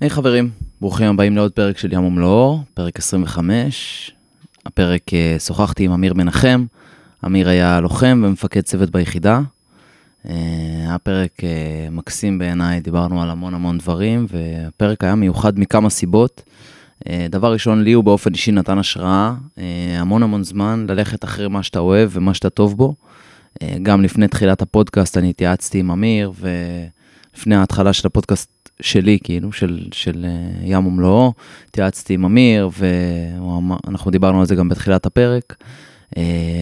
היי hey, חברים, ברוכים הבאים לעוד פרק של ים ומלואו, פרק 25. הפרק uh, שוחחתי עם אמיר מנחם, אמיר היה לוחם ומפקד צוות ביחידה. היה פרק uh, מקסים בעיניי, דיברנו על המון המון דברים, והפרק היה מיוחד מכמה סיבות. דבר ראשון, לי הוא באופן אישי נתן השראה, המון המון זמן ללכת אחרי מה שאתה אוהב ומה שאתה טוב בו. גם לפני תחילת הפודקאסט אני התייעצתי עם אמיר, ולפני ההתחלה של הפודקאסט שלי, כאילו, של, של uh, ים ומלואו, התייעצתי עם אמיר, ואנחנו דיברנו על זה גם בתחילת הפרק. Uh,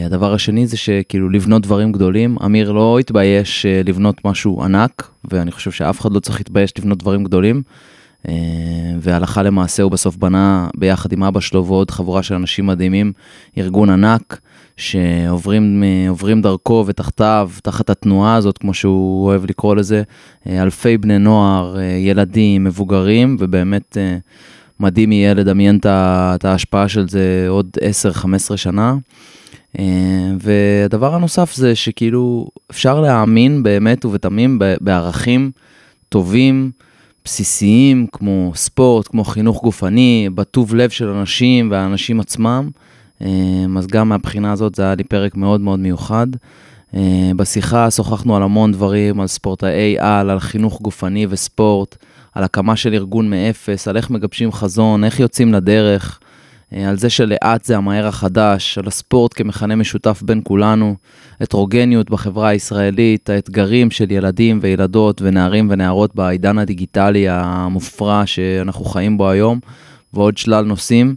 הדבר השני זה שכאילו לבנות דברים גדולים, אמיר לא התבייש uh, לבנות משהו ענק, ואני חושב שאף אחד לא צריך להתבייש לבנות דברים גדולים. Uh, והלכה למעשה הוא בסוף בנה ביחד עם אבא שלו ועוד חבורה של אנשים מדהימים, ארגון ענק. שעוברים דרכו ותחתיו, תחת התנועה הזאת, כמו שהוא אוהב לקרוא לזה, אה, אלפי בני נוער, אה, ילדים, מבוגרים, ובאמת אה, מדהים יהיה לדמיין את ההשפעה של זה עוד 10-15 שנה. והדבר הנוסף זה שכאילו אפשר להאמין באמת ובתמים בערכים טובים, בסיסיים, כמו ספורט, כמו חינוך גופני, בטוב לב של אנשים והאנשים עצמם. אמ, אז גם מהבחינה הזאת זה היה לי פרק מאוד מאוד מיוחד. אמ, בשיחה שוחחנו על המון דברים, על ספורטאי על, על חינוך גופני וספורט, על הקמה של ארגון מאפס, על איך מגבשים חזון, איך יוצאים לדרך, אה, על זה שלאט זה המהר החדש, על הספורט כמכנה משותף בין כולנו, הטרוגניות בחברה הישראלית, האתגרים של ילדים וילדות ונערים ונערות בעידן הדיגיטלי המופרע שאנחנו חיים בו היום, ועוד שלל נושאים.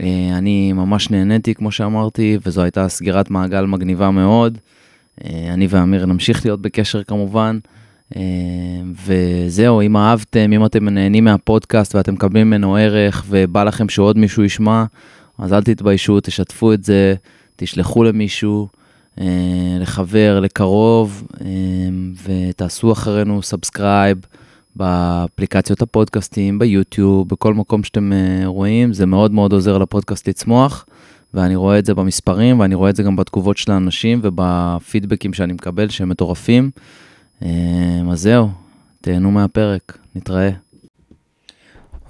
אה, אני ממש נהניתי, כמו שאמרתי, וזו הייתה סגירת מעגל מגניבה מאוד. אה, אני ואמיר נמשיך להיות בקשר כמובן. אה, וזהו, אם אהבתם, אם אתם נהנים מהפודקאסט ואתם מקבלים ממנו ערך ובא לכם שעוד מישהו ישמע, אז אל תתביישו, תשתפו את זה, תשלחו למישהו, לחבר, לקרוב, ותעשו אחרינו subscribe. באפליקציות הפודקאסטים, ביוטיוב, בכל מקום שאתם אה, רואים, זה מאוד מאוד עוזר לפודקאסט לצמוח, ואני רואה את זה במספרים, ואני רואה את זה גם בתגובות של האנשים ובפידבקים שאני מקבל שהם מטורפים. אה, אז זהו, תהנו מהפרק, נתראה.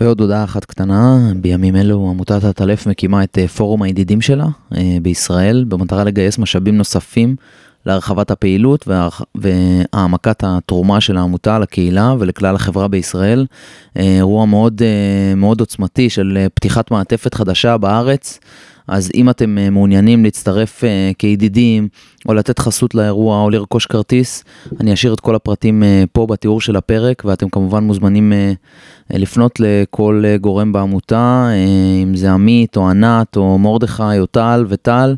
ועוד הודעה אחת קטנה, בימים אלו עמותת עטלף מקימה את אה, פורום הידידים שלה בישראל, במטרה לגייס משאבים נוספים להרחבת הפעילות והעמקת התרומה של העמותה לקהילה ולכלל החברה בישראל. אה, אירוע מאוד, אה, מאוד עוצמתי של אה, פתיחת מעטפת חדשה בארץ. אז אם אתם מעוניינים להצטרף כידידים או לתת חסות לאירוע או לרכוש כרטיס, אני אשאיר את כל הפרטים פה בתיאור של הפרק ואתם כמובן מוזמנים לפנות לכל גורם בעמותה, אם זה עמית או ענת או מרדכי או טל וטל.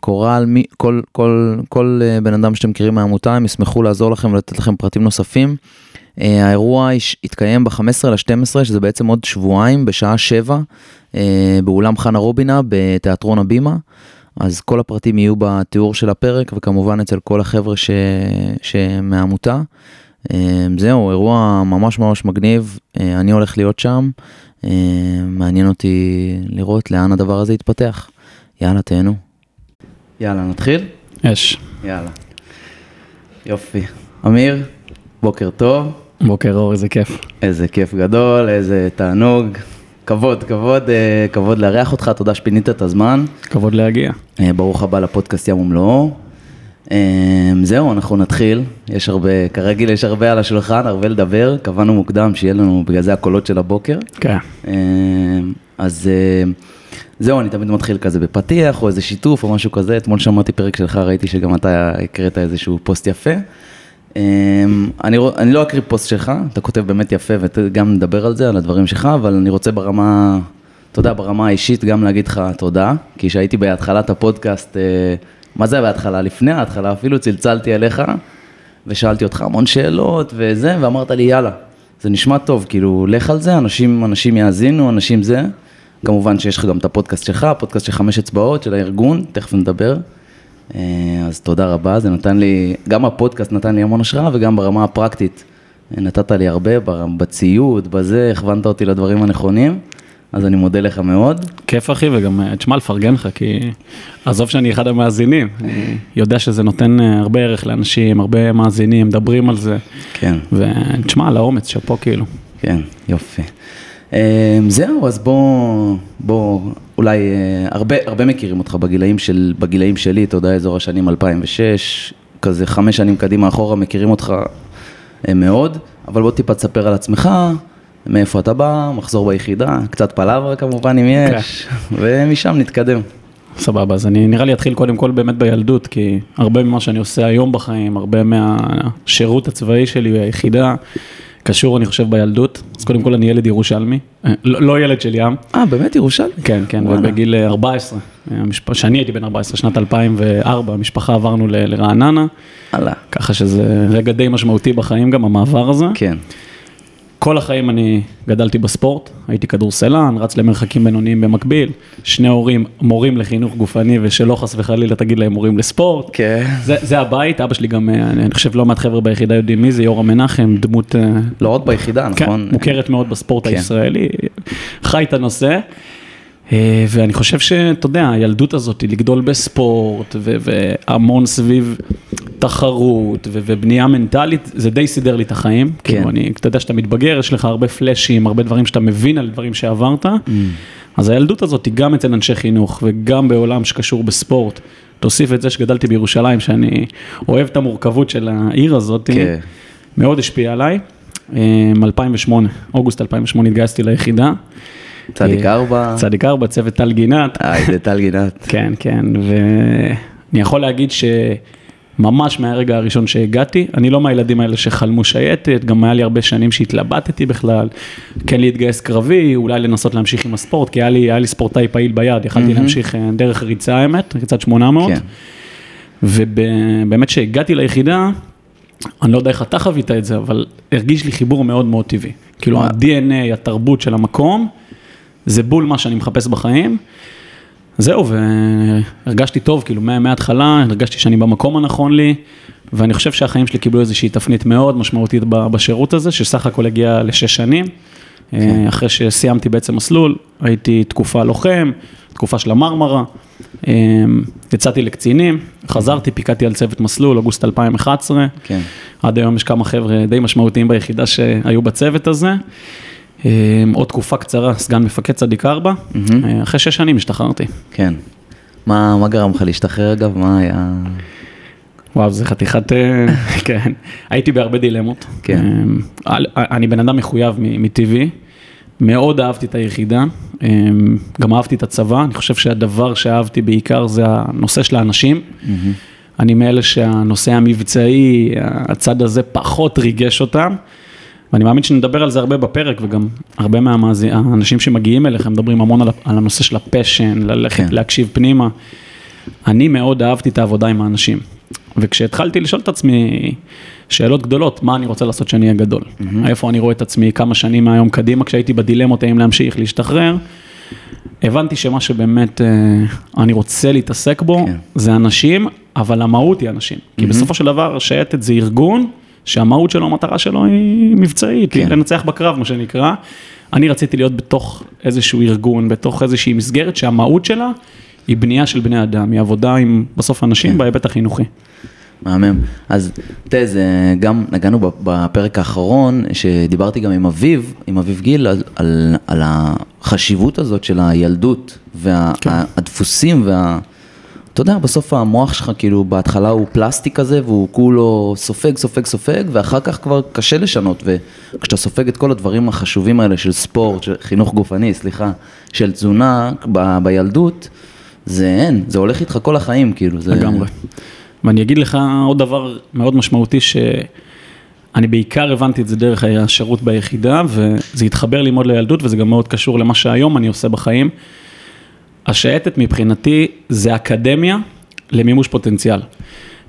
קורל, כל, כל, כל אה, בן אדם שאתם מכירים מהעמותה, הם ישמחו לעזור לכם ולתת לכם פרטים נוספים. אה, האירוע יתקיים ב-15 ל-12, שזה בעצם עוד שבועיים, בשעה 7, אה, באולם חנה רובינה, בתיאטרון הבימה. אז כל הפרטים יהיו בתיאור של הפרק, וכמובן אצל כל החבר'ה ש... שמהעמותה. זהו, אירוע ממש ממש מגניב, אני הולך להיות שם, מעניין אותי לראות לאן הדבר הזה יתפתח. יאללה, תהנו. יאללה, נתחיל? יש. יאללה. יופי. אמיר, בוקר טוב. בוקר אור, איזה כיף. איזה כיף גדול, איזה תענוג. כבוד, כבוד, אה, כבוד לארח אותך, תודה שפינית את הזמן. כבוד להגיע. אה, ברוך הבא לפודקאסט ים ומלואו. אה, זהו, אנחנו נתחיל. יש הרבה, כרגיל יש הרבה על השולחן, הרבה לדבר. קבענו מוקדם שיהיה לנו בגלל זה הקולות של הבוקר. כן. אז... זהו, אני תמיד מתחיל כזה בפתיח או איזה שיתוף או משהו כזה. אתמול שמעתי פרק שלך, ראיתי שגם אתה הקראת איזשהו פוסט יפה. אמ, אני, אני לא אקריא פוסט שלך, אתה כותב באמת יפה וגם נדבר על זה, על הדברים שלך, אבל אני רוצה ברמה, אתה יודע, ברמה האישית גם להגיד לך תודה, כי כשהייתי בהתחלת הפודקאסט, אה, מה זה בהתחלה? לפני ההתחלה אפילו צלצלתי אליך ושאלתי אותך המון שאלות וזה, ואמרת לי יאללה, זה נשמע טוב, כאילו לך על זה, אנשים, אנשים יאזינו, אנשים זה. כמובן שיש לך גם את הפודקאסט שלך, הפודקאסט של חמש אצבעות של הארגון, תכף נדבר. אה, אז תודה רבה, זה נתן לי, גם הפודקאסט נתן לי המון השראה וגם ברמה הפרקטית אה, נתת לי הרבה, בציוד, בזה, הכוונת אותי לדברים הנכונים. אז אני מודה לך מאוד. כיף אחי, וגם אה, תשמע, לפרגן לך, כי עזוב שאני אחד המאזינים, אני יודע שזה נותן הרבה ערך לאנשים, הרבה מאזינים, מדברים על זה. כן. ותשמע, על האומץ, שאפו כאילו. כן, יופי. אה, זהו, אז בוא, בוא, אולי, אה, הרבה, הרבה מכירים אותך בגילאים, של, בגילאים שלי, אתה יודע, אזור השנים 2006, כזה חמש שנים קדימה אחורה, מכירים אותך אה, מאוד, אבל בוא טיפה תספר על עצמך, מאיפה אתה בא, מחזור ביחידה, קצת פלברה כמובן אם יש, ומשם נתקדם. סבבה, אז אני נראה לי אתחיל קודם כל באמת בילדות, כי הרבה ממה שאני עושה היום בחיים, הרבה מהשירות הצבאי שלי והיחידה, קשור אני חושב בילדות. קודם כל אני ילד ירושלמי, אה, לא, לא ילד של ים. אה, באמת ירושלמי? כן, כן. ובגיל 14, כשאני הייתי בן 14, שנת 2004, המשפחה עברנו ל- לרעננה. ככה שזה רגע די משמעותי בחיים גם, המעבר הזה. כן, כל החיים אני גדלתי בספורט, הייתי כדורסלן, רץ למרחקים בינוניים במקביל, שני הורים מורים לחינוך גופני ושלא חס וחלילה תגיד להם מורים לספורט. כן. זה, זה הבית, אבא שלי גם, אה, אני חושב לא מעט חבר'ה ביחידה יודעים מי זה, יורם מנחם, דמות אה, לא רק ביחידה, כן, נכון? מוכרת מאוד בספורט כן. הישראלי, חי את הנושא. אה, ואני חושב שאתה יודע, הילדות הזאת, לגדול בספורט והמון סביב תחרות ובנייה מנטלית, זה די סידר לי את החיים. כן. כאילו, אני, אתה יודע שאתה מתבגר, יש לך הרבה פלאשים, הרבה דברים שאתה מבין על דברים שעברת. Mm. אז הילדות הזאת גם אצל אנשי חינוך וגם בעולם שקשור בספורט. תוסיף את זה שגדלתי בירושלים, שאני אוהב את המורכבות של העיר הזאת. כן. מאוד השפיע עליי. מ 2008, אוגוסט 2008 התגייסתי ליחידה. צדיק אה, ארבע. צדיק ארבע, צוות טל גינת. היי, זה טל גינת. כן, כן, ואני יכול להגיד שממש מהרגע הראשון שהגעתי, אני לא מהילדים האלה שחלמו שייטת, גם היה לי הרבה שנים שהתלבטתי בכלל, כן להתגייס קרבי, אולי לנסות להמשיך עם הספורט, כי היה לי, היה לי ספורטאי פעיל ביד, יכלתי להמשיך אה, דרך ריצה האמת, ריצת 800. כן. ובאמת שהגעתי ליחידה, אני לא יודע איך אתה חווית את זה, אבל הרגיש לי חיבור מאוד מאוד טבעי. כאילו. ה-DNA, התרבות של המקום, זה בול מה שאני מחפש בחיים. זהו, והרגשתי טוב, כאילו מה- מההתחלה, הרגשתי שאני במקום הנכון לי, ואני חושב שהחיים שלי קיבלו איזושהי תפנית מאוד משמעותית בשירות הזה, שסך הכל הגיע לשש שנים. אה, אחרי שסיימתי בעצם מסלול, הייתי תקופה לוחם, תקופה של המרמרה, אה, יצאתי לקצינים, חזרתי, פיקדתי על צוות מסלול, אוגוסט 2011. כן. עד היום יש כמה חבר'ה די משמעותיים ביחידה שהיו בצוות הזה. אה, עוד תקופה קצרה, סגן מפקד צדיק ארבע. אה, אחרי שש שנים השתחררתי. כן. מה, מה גרם לך להשתחרר אגב? מה היה... וואו, זה חתיכת, אה, כן, הייתי בהרבה דילמות. כן. אה, אני בן אדם מחויב מטבעי, מאוד אהבתי את היחידה, אה, גם אהבתי את הצבא, אני חושב שהדבר שאהבתי בעיקר זה הנושא של האנשים. אני מאלה שהנושא המבצעי, הצד הזה פחות ריגש אותם. ואני מאמין שנדבר על זה הרבה בפרק, וגם הרבה מהאנשים שמגיעים אליכם מדברים המון על, על הנושא של הפשן, ללכת, כן. להקשיב פנימה. אני מאוד אהבתי את העבודה עם האנשים. וכשהתחלתי לשאול את עצמי שאלות גדולות, מה אני רוצה לעשות שאני אהיה גדול? Mm-hmm. איפה אני רואה את עצמי כמה שנים מהיום קדימה, כשהייתי בדילמות האם להמשיך, להשתחרר, הבנתי שמה שבאמת אה, אני רוצה להתעסק בו, כן. זה אנשים, אבל המהות היא אנשים. כי בסופו של דבר, שייטת זה ארגון, שהמהות שלו, המטרה שלו היא מבצעית, כן. לנצח בקרב, מה שנקרא. אני רציתי להיות בתוך איזשהו ארגון, בתוך איזושהי מסגרת שהמהות שלה היא בנייה של בני אדם, היא עבודה עם בסוף אנשים כן. בהיבט החינוכי. מהמם. אז תראה, זה גם נגענו בפרק האחרון, שדיברתי גם עם אביב, עם אביב גיל, על, על, על החשיבות הזאת של הילדות, והדפוסים, וה... אתה יודע, בסוף המוח שלך, כאילו, בהתחלה הוא פלסטיק כזה, והוא כולו סופג, סופג, סופג, ואחר כך כבר קשה לשנות, וכשאתה סופג את כל הדברים החשובים האלה של ספורט, של חינוך גופני, סליחה, של תזונה ב, בילדות, זה אין, זה הולך איתך כל החיים, כאילו, זה... לגמרי. ואני אגיד לך עוד דבר מאוד משמעותי, שאני בעיקר הבנתי את זה דרך השירות ביחידה, וזה התחבר לי מאוד לילדות, וזה גם מאוד קשור למה שהיום אני עושה בחיים. השייטת מבחינתי זה אקדמיה למימוש פוטנציאל.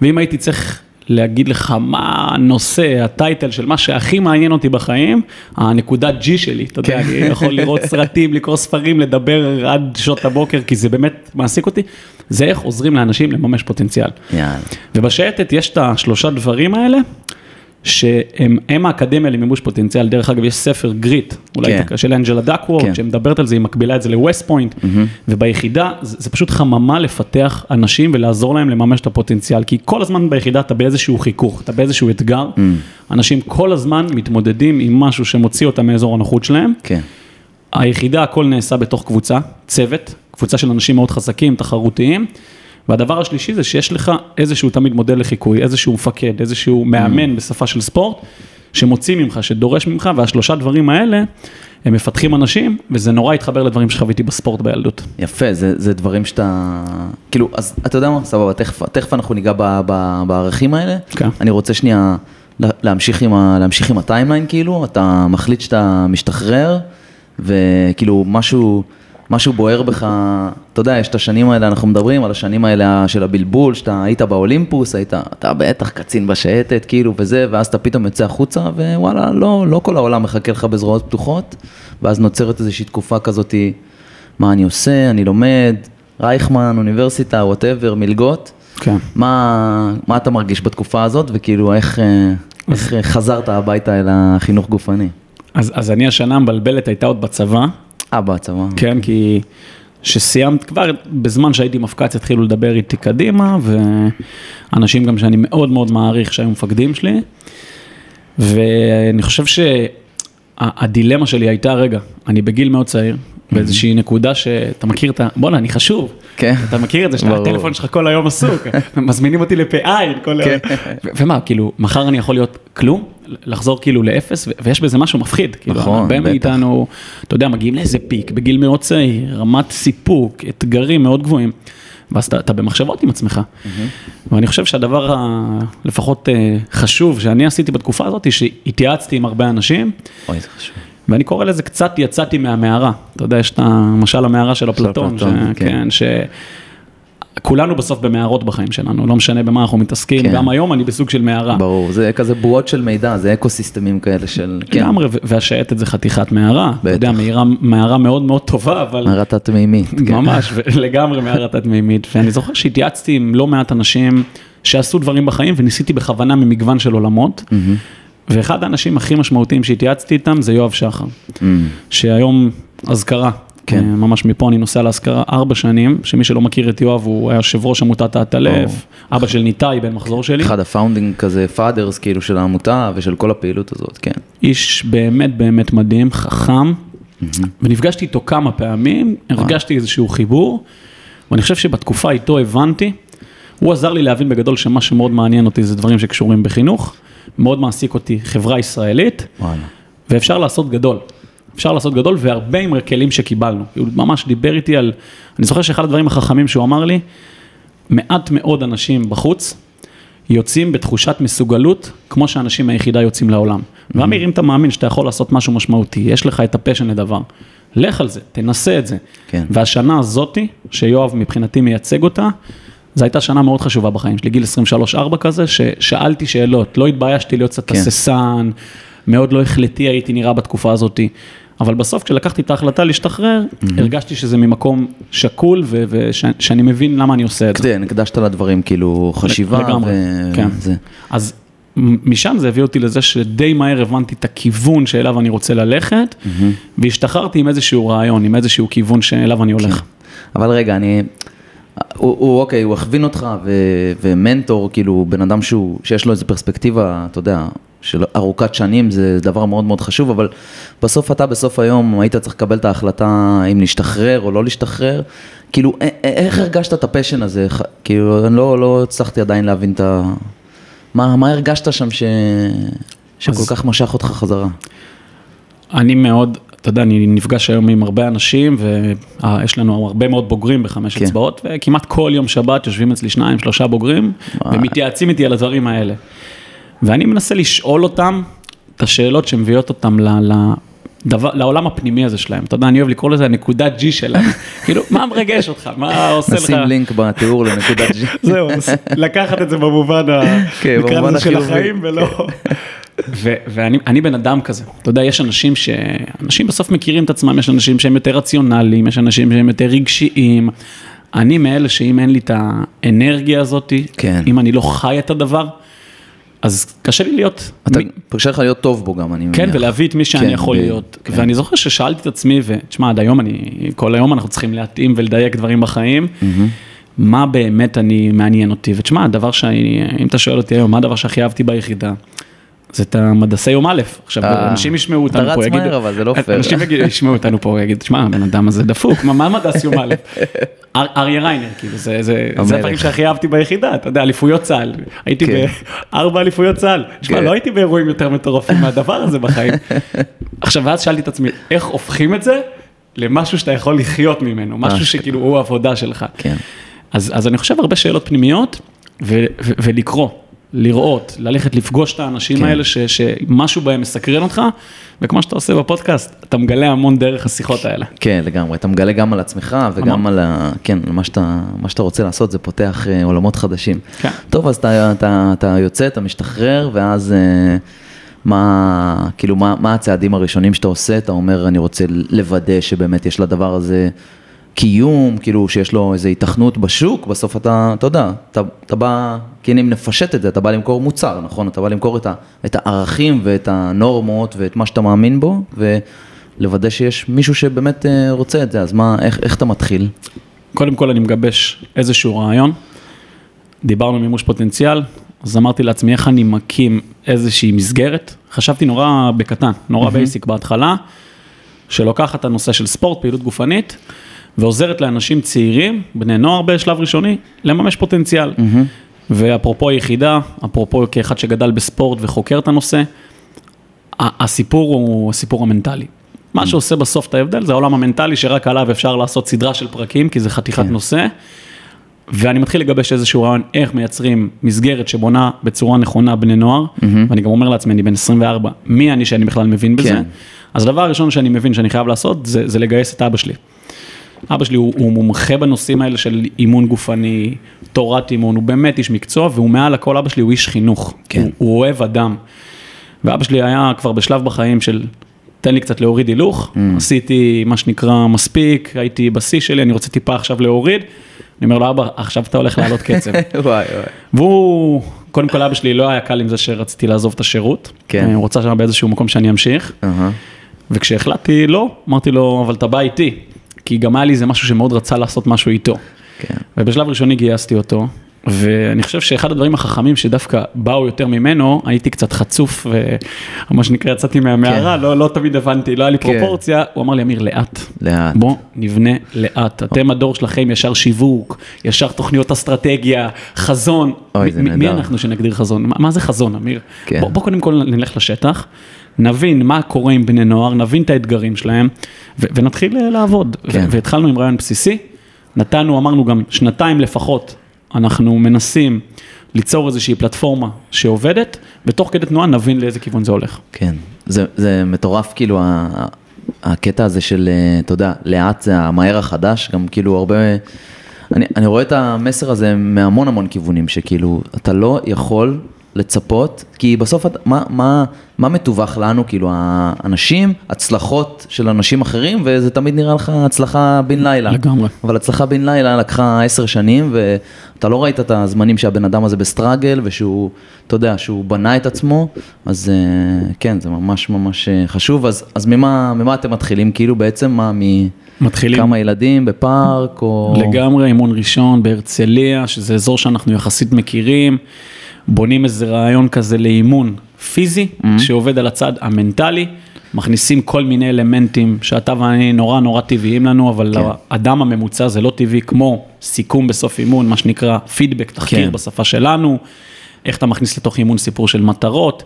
ואם הייתי צריך להגיד לך מה הנושא, הטייטל של מה שהכי מעניין אותי בחיים, הנקודת G שלי, אתה יודע, אני יכול לראות סרטים, לקרוא ספרים, לדבר עד שעות הבוקר, כי זה באמת מעסיק אותי, זה איך עוזרים לאנשים לממש פוטנציאל. ובשייטת יש את השלושה דברים האלה, שהם הם האקדמיה למימוש פוטנציאל, דרך אגב יש ספר Grit, אולי כן. של אנג'לה דאקוורת', כן. שמדברת על זה, היא מקבילה את זה לווסט פוינט, וביחידה זה, זה פשוט חממה לפתח אנשים ולעזור להם לממש את הפוטנציאל, כי כל הזמן ביחידה אתה באיזשהו חיכוך, אתה באיזשהו אתגר, אנשים כל הזמן מתמודדים עם משהו שמוציא אותם מאזור הנוחות שלהם, כן. היחידה הכל נעשה בתוך קבוצה, צוות, קבוצה של אנשים מאוד חזקים, תחרותיים. והדבר השלישי זה שיש לך איזשהו תמיד מודל לחיקוי, איזשהו מפקד, איזשהו מאמן בשפה של ספורט, שמוציא ממך, שדורש ממך, והשלושה דברים האלה, הם מפתחים אנשים, וזה נורא התחבר לדברים שחוויתי בספורט בילדות. יפה, זה, זה דברים שאתה... כאילו, אז אתה יודע מה? סבבה, תכף, תכף אנחנו ניגע ב, ב, בערכים האלה. כן. אני רוצה שנייה לה- להמשיך עם, ה, להמשיך עם הטיימליין, כאילו, אתה מחליט שאתה משתחרר, וכאילו משהו, משהו בוער בך, אתה יודע, יש את השנים האלה, אנחנו מדברים על השנים האלה של הבלבול, שאתה היית באולימפוס, היית, אתה בטח קצין בשייטת, כאילו, וזה, ואז אתה פתאום יוצא החוצה, ווואלה, לא, לא כל העולם מחכה לך בזרועות פתוחות, ואז נוצרת איזושהי תקופה כזאתי, מה אני עושה, אני לומד, רייכמן, אוניברסיטה, whatever, מלגות. כן. מה, מה אתה מרגיש בתקופה הזאת, וכאילו איך, אה, איך חזרת הביתה אל החינוך גופני? אז, אז אני השנה המבלבלת הייתה עוד בצבא, אה, בצבא. כן, כי שסיימת, כבר בזמן שהייתי מפק"ץ התחילו לדבר איתי קדימה, ואנשים גם שאני מאוד מאוד מעריך שהיו מפקדים שלי, ואני חושב שהדילמה שלי הייתה, רגע, אני בגיל מאוד צעיר, באיזושהי נקודה שאתה מכיר את ה... בואנה, אני חשוב. כן. אתה מכיר את זה. שהטלפון שלך כל היום עסוק, מזמינים אותי לפעיין כל היום. ו- ומה, כאילו, מחר אני יכול להיות כלום? לחזור כאילו לאפס, ויש בזה משהו מפחיד. כאילו, נכון, הרבה בטח. מאיתנו, אתה יודע, מגיעים לאיזה פיק בגיל מאוד צעיר, רמת סיפוק, אתגרים מאוד גבוהים. ואז אתה, אתה במחשבות עם עצמך. ואני חושב שהדבר הלפחות אה, חשוב שאני עשיתי בתקופה הזאת, שהתייעצתי עם הרבה אנשים, אוי, זה חשוב. ואני קורא לזה קצת יצאתי מהמערה. אתה יודע, יש את המשל המערה של אפלטון, ש... כן. כן, ש... כולנו בסוף במערות בחיים שלנו, לא משנה במה אנחנו מתעסקים, כן. גם היום אני בסוג של מערה. ברור, זה כזה בועות של מידע, זה אקו סיסטמים כאלה של... כן, לגמרי, ו- והשייטת זה חתיכת מערה. אתה יודע, בטח. מערה, מערה מאוד מאוד טובה, אבל מערה תת-מימית. כן. ממש, לגמרי מערה תת-מימית. ואני זוכר שהתייעצתי עם לא מעט אנשים שעשו דברים בחיים, וניסיתי בכוונה ממגוון של עולמות. ואחד האנשים הכי משמעותיים שהתייעצתי איתם זה יואב שחר, אמ, שהיום אזכרה. כן. אה, ממש מפה אני נוסע לאזכרה ארבע שנים, שמי שלא מכיר את יואב הוא היה יושב ראש עמותת האטלף, אבא של ניתאי בן מחזור שלי. אחד ה founding כזה, fathers כאילו של העמותה ושל כל הפעילות הזאת, כן. איש באמת באמת מדהים, חכם, ונפגשתי איתו כמה פעמים, הרגשתי איזשהו חיבור, ואני חושב שבתקופה איתו הבנתי, הוא עזר לי להבין בגדול שמה שמאוד מעניין אותי זה דברים שקשורים בחינוך, מאוד מעסיק אותי חברה ישראלית, וואלה. ואפשר לעשות גדול. אפשר לעשות גדול והרבה עם הכלים שקיבלנו. הוא ממש דיבר איתי על, אני זוכר שאחד הדברים החכמים שהוא אמר לי, מעט מאוד אנשים בחוץ יוצאים בתחושת מסוגלות, כמו שאנשים מהיחידה יוצאים לעולם. ואמיר, אם אתה מאמין שאתה יכול לעשות משהו משמעותי, יש לך את הפשן לדבר, לך על זה, תנסה את זה. כן. והשנה הזאתי, שיואב מבחינתי מייצג אותה, זו הייתה שנה מאוד חשובה בחיים שלי, גיל 23-4 כזה, ששאלתי שאלות, לא התביישתי להיות קצת כן. הססן, מאוד לא החלטי הייתי נראה בתקופה הזאתי. אבל בסוף כשלקחתי את ההחלטה להשתחרר, הרגשתי שזה ממקום שקול ושאני מבין למה אני עושה את זה. כן, הקדשת לדברים כאילו חשיבה. לגמרי, ו- כן. זה. אז משם זה הביא אותי לזה שדי מהר הבנתי את הכיוון שאליו אני רוצה ללכת, והשתחררתי עם איזשהו רעיון, עם איזשהו כיוון שאליו אני הולך. אבל רגע, אני... הוא, הוא אוקיי, הוא הכווין אותך ו, ומנטור, כאילו בן אדם שהוא, שיש לו איזו פרספקטיבה, אתה יודע, של ארוכת שנים, זה דבר מאוד מאוד חשוב, אבל בסוף אתה, בסוף היום, היית צריך לקבל את ההחלטה אם להשתחרר או לא להשתחרר. כאילו, א- א- איך הרגשת את הפשן הזה? כאילו, אני לא, לא הצלחתי עדיין להבין את ה... מה, מה הרגשת שם ש... שכל אז- כך משך אותך חזרה? אני מאוד, אתה יודע, אני נפגש היום עם הרבה אנשים, ויש לנו הרבה מאוד בוגרים בחמש כן. אצבעות, וכמעט כל יום שבת יושבים אצלי שניים, שלושה בוגרים, וואי. ומתייעצים איתי על הדברים האלה. ואני מנסה לשאול אותם את השאלות שמביאות אותם ל... ל... דבר, לעולם הפנימי הזה שלהם, אתה יודע, אני אוהב לקרוא לזה הנקודת G שלהם, כאילו, מה מרגש אותך, מה עושה לך, נשים לינק בתיאור לנקודת G. זהו, לקחת את זה במובן. כן, נקרא לזה של. החיים ולא... ואני אני בן אדם כזה, אתה יודע, יש אנשים ש... אנשים בסוף מכירים את עצמם, יש אנשים שהם יותר רציונליים, יש אנשים שהם יותר רגשיים. אני מאלה שאם אין לי את האנרגיה הזאת, כן. אם אני לא חי את הדבר, אז קשה לי להיות... אתה, מי- קשה לך להיות טוב בו גם, אני מניח. כן, ולהביא את מי שאני כן, יכול ב- להיות. כן. ואני זוכר ששאלתי את עצמי, ותשמע, עד היום אני, כל היום אנחנו צריכים להתאים ולדייק דברים בחיים. מה באמת אני, מעניין אותי? ותשמע, הדבר שאני, אם אתה שואל אותי היום, מה הדבר שהכי אהבתי ביחידה? זה את המדסי יום א'. עכשיו, אה, אנשים ישמעו אתה אותנו פה, רץ יגידו... מהר, אבל זה לא פייר. אנשים ישמעו אותנו פה, יגידו, תשמע, הבן אדם הזה דפוק, מה- מדס יום א'? אר- אריה ריינר, כאילו, זה-. הדברים שהכי אהבתי ביחידה, אתה יודע, אליפויות צה"ל. הייתי כן. בארבע אליפויות צה"ל. תשמע, כן. לא הייתי באירועים יותר מטורפים מהדבר הזה בחיים. עכשיו, ואז שאלתי את עצמי, איך הופכים את זה למשהו שאתה יכול לחיות ממנו, משהו אשכרה. שכאילו הוא העבודה שלך. כן. אז, אני חושב הרבה שאלות פנימיות, ולקרוא, לראות, ללכת לפגוש את האנשים כן. האלה ש, שמשהו בהם מסקרן אותך, וכמו שאתה עושה בפודקאסט, אתה מגלה המון דרך השיחות האלה. כן, לגמרי. אתה מגלה גם על עצמך וגם המון. על ה... כן, מה שאתה, מה שאתה רוצה לעשות, זה פותח אה, עולמות חדשים. כן. טוב, אז אתה, אתה, אתה יוצא, אתה משתחרר, ואז אה, מה, כאילו, מה, מה הצעדים הראשונים שאתה עושה? אתה אומר, אני רוצה לוודא שבאמת יש לדבר הזה קיום, כאילו, שיש לו איזו היתכנות בשוק, בסוף אתה, אתה יודע, אתה, אתה בא, כן, אם נפשט את זה, אתה בא למכור מוצר, נכון? אתה בא למכור את, ה, את הערכים ואת הנורמות ואת מה שאתה מאמין בו, ולוודא שיש מישהו שבאמת אה, רוצה את זה, אז מה, איך, איך אתה מתחיל? קודם כל אני מגבש איזשהו רעיון, דיברנו מימוש פוטנציאל, אז אמרתי לעצמי איך אני מקים איזושהי מסגרת, חשבתי נורא בקטן, נורא בייסיק בהתחלה, שלוקחת את הנושא של ספורט, פעילות גופנית, ועוזרת לאנשים צעירים, בני נוער בשלב ראשוני, לממש פוטנציאל. ואפרופו יחידה, אפרופו כאחד שגדל בספורט וחוקר את הנושא, הסיפור הוא הסיפור המנטלי. מה שעושה בסוף את ההבדל זה העולם המנטלי שרק עליו אפשר לעשות סדרה של פרקים, כי זה חתיכת כן. נושא. ואני מתחיל לגבש איזשהו רעיון איך מייצרים מסגרת שבונה בצורה נכונה בני נוער, ואני גם אומר לעצמי, אני בן 24, מי אני שאני בכלל מבין בזה? כן. אז הדבר הראשון שאני מבין שאני חייב לעשות, זה, זה לגייס את אבא שלי. אבא שלי הוא, הוא מומחה בנושאים האלה של אימון גופני, תורת אימון, הוא באמת איש מקצוע, והוא מעל הכל, אבא שלי הוא איש חינוך. כן. הוא, הוא אוהב אדם. ואבא שלי היה כבר בשלב בחיים של, תן לי קצת להוריד הילוך, עשיתי מה שנקרא מספיק, הייתי בשיא שלי, אני רוצה טיפה עכשיו להוריד. אני אומר לו, אבא, עכשיו אתה הולך לעלות קצב. וואי וואי. והוא, קודם כל אבא שלי לא היה קל עם זה שרציתי לעזוב את השירות. כן. הוא רצה שם באיזשהו מקום שאני אמשיך. אהה. וכשהחלטתי לא, אמרתי לו, אבל אתה בא איתי. כי גם היה לי איזה משהו שמאוד רצה לעשות משהו איתו. כן. ובשלב ראשוני גייסתי אותו, ואני חושב שאחד הדברים החכמים שדווקא באו יותר ממנו, הייתי קצת חצוף, ומה שנקרא יצאתי מהמערה, לא, לא תמיד הבנתי, לא היה לי כן. פרופורציה, הוא אמר לי, אמיר, לאט. לאט. בוא נבנה לאט. אתם הדור שלכם ישר שיווק, ישר תוכניות אסטרטגיה, חזון. אוי, מי- זה מי- מי נהדר. אנחנו שנגדיר חזון? מה, מה זה חזון, אמיר? כן. בוא, בוא קודם כל נלך לשטח, נבין מה קורה עם בני נוער, נבין את האתגרים שלהם, ו- ונתחיל אה, לעבוד. ו- כן. והתחלנו עם רעיון בסיסי, נתנו, אמרנו גם שנתיים לפחות, אנחנו מנסים ליצור איזושהי פלטפורמה שעובדת, ותוך כדי תנועה נבין לאיזה כיוון זה הולך. כן, זה, זה מטורף, כאילו, ה- ה- הקטע הזה של, אה, אתה יודע, לאט זה המהר החדש, גם כאילו הרבה, אני, אני רואה את המסר הזה מהמון המון כיוונים, שכאילו, אתה לא יכול לצפות, כי בסוף, מה, מה, מה מתווך לנו, כאילו, האנשים, הצלחות של אנשים אחרים, וזה תמיד נראה לך הצלחה בן לילה. לגמרי. אבל הצלחה בן לילה לקחה עשר שנים, ואתה לא ראית את הזמנים שהבן אדם הזה בסטראגל, ושהוא, אתה יודע, שהוא בנה את עצמו, אז אה, כן, זה ממש ממש אה, חשוב. אז, אז ממה, ממה אתם מתחילים, כאילו בעצם, מה, מתחילים. מכמה ילדים בפארק, או... לגמרי, אימון ראשון בהרצליה, שזה אזור שאנחנו יחסית מכירים, בונים איזה רעיון כזה לאימון פיזי, Mm-hmm. שעובד על הצד המנטלי, מכניסים כל מיני אלמנטים שאתה ואני נורא נורא טבעיים לנו, אבל כן. לאדם הממוצע זה לא טבעי, כמו סיכום בסוף אימון, מה שנקרא פידבק, תחקיר כן. בשפה שלנו. איך אתה מכניס לתוך אימון סיפור של מטרות,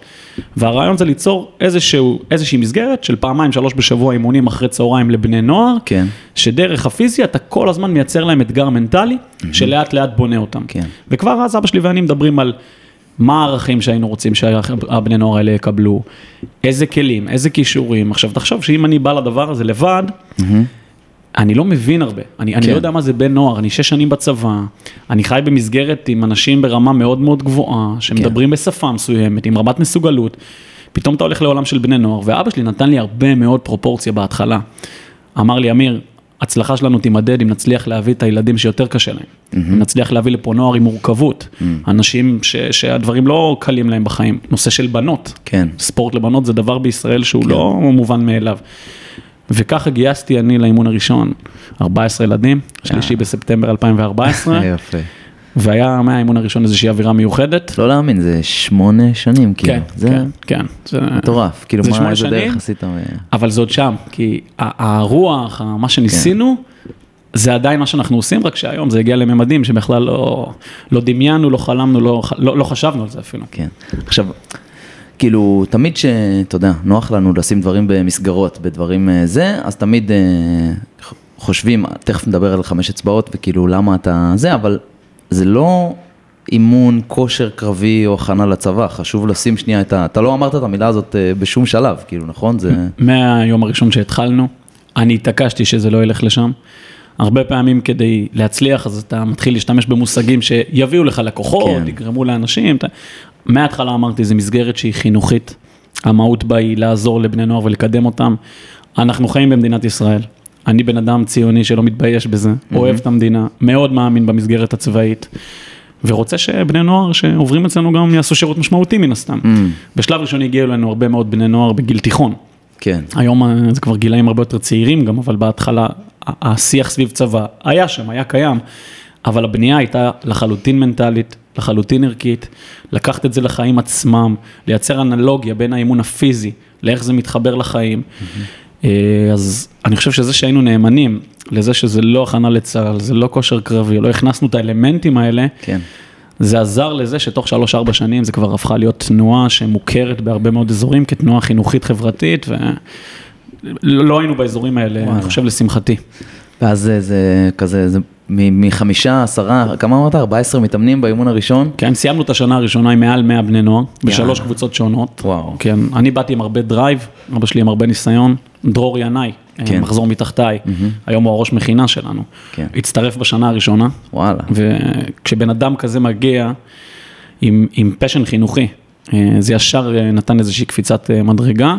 והרעיון זה ליצור איזשהו, איזושהי מסגרת של פעמיים, שלוש בשבוע אימונים אחרי צהריים לבני נוער, כן. שדרך הפיזי אתה כל הזמן מייצר להם אתגר מנטלי, שלאט לאט בונה אותם. כן. וכבר אז אבא שלי ואני מדברים על מה הערכים שהיינו רוצים שהבני נוער האלה יקבלו, איזה כלים, איזה כישורים. עכשיו תחשוב שאם אני בא לדבר הזה לבד, אני לא מבין הרבה, אני, אני כן. לא יודע מה זה בן נוער, אני שש שנים בצבא, אני חי במסגרת עם אנשים ברמה מאוד מאוד גבוהה, שמדברים בשפה מסוימת, עם רמת מסוגלות, פתאום אתה הולך לעולם של בני נוער, ואבא שלי נתן לי הרבה מאוד פרופורציה בהתחלה. אמר לי, אמיר, ההצלחה שלנו תימדד אם נצליח להביא את הילדים שיותר קשה להם. אם נצליח להביא לפה נוער עם מורכבות, אנשים ש, שהדברים לא קלים להם בחיים, נושא של בנות. כן. ספורט לבנות זה דבר בישראל שהוא לא מובן מאליו. וככה גייסתי אני לאימון הראשון, 14 ילדים, שלישי בספטמבר 2014, יפה. והיה מהאימון הראשון איזושהי אווירה מיוחדת. לא להאמין, זה שמונה שנים, כאילו. כן, זה כן, כן. זה מטורף. כאילו, זה מה, איזה שנים, דרך עשית? אבל זה עוד שם, כי הרוח, מה שניסינו, זה עדיין מה שאנחנו עושים, רק שהיום זה הגיע לממדים שבכלל לא, לא דמיינו, לא חלמנו, לא, לא, לא חשבנו על זה אפילו. כן. עכשיו, כאילו, תמיד שאתה יודע, נוח לנו לשים דברים במסגרות, בדברים אה, זה, אז תמיד אה, חושבים, תכף נדבר על חמש אצבעות וכאילו למה אתה זה, אבל זה לא אימון, כושר קרבי או הכנה לצבא, חשוב לשים שנייה את ה... אתה לא אמרת את המילה הזאת אה, בשום שלב, כאילו, נכון? זה... מהיום הראשון שהתחלנו, אני התעקשתי שזה לא ילך לשם. הרבה פעמים כדי להצליח, אז אתה מתחיל להשתמש במושגים שיביאו לך לקוחות, כן. יגרמו לאנשים. אתה... מההתחלה אמרתי, זו מסגרת שהיא חינוכית, המהות בה היא לעזור לבני נוער ולקדם אותם. אנחנו חיים במדינת ישראל. אני בן אדם ציוני שלא מתבייש בזה, אוהב את המדינה, מאוד מאמין במסגרת הצבאית, ורוצה שבני נוער שעוברים אצלנו גם יעשו שירות משמעותי מן הסתם. בשלב ראשון הגיעו אלינו הרבה מאוד בני נוער בגיל תיכון. כן. היום אה, זה כבר גילאים הרבה יותר צעירים גם, אבל בהתחלה השיח סביב צבא היה שם, היה קיים, אבל הבנייה הייתה לחלוטין מנטלית, לחלוטין ערכית, לקחת את זה לחיים עצמם, לייצר אנלוגיה בין האימון הפיזי לאיך זה מתחבר לחיים. אה, אז אני חושב שזה שהיינו נאמנים לזה שזה לא הכנה לצה"ל, זה לא כושר קרבי, לא הכנסנו את האלמנטים האלה, כן. זה עזר לזה שתוך שלוש-ארבע שנים זה כבר הפכה להיות תנועה שמוכרת בהרבה מאוד אזורים כתנועה חינוכית חברתית, ולא לא היינו באזורים האלה, וואלה. אני חושב לשמחתי. ואז זה, זה כזה, זה מחמישה, עשרה, כמה אמרת? 14 מתאמנים באימון הראשון? כן, סיימנו את השנה הראשונה עם מעל 100 בני נוער, בשלוש קבוצות שונות. וואו. כן, אני באתי עם הרבה drive, אבא שלי עם הרבה ניסיון, דרור ינאי, כן. כן. מחזור מתחתיי, היום הוא הראש מכינה שלנו. כן. הצטרף בשנה הראשונה, וואלה. וכשבן אדם כזה מגיע עם, עם פשן חינוכי, אה, זה ישר אה, נתן איזושהי קפיצת אה, מדרגה,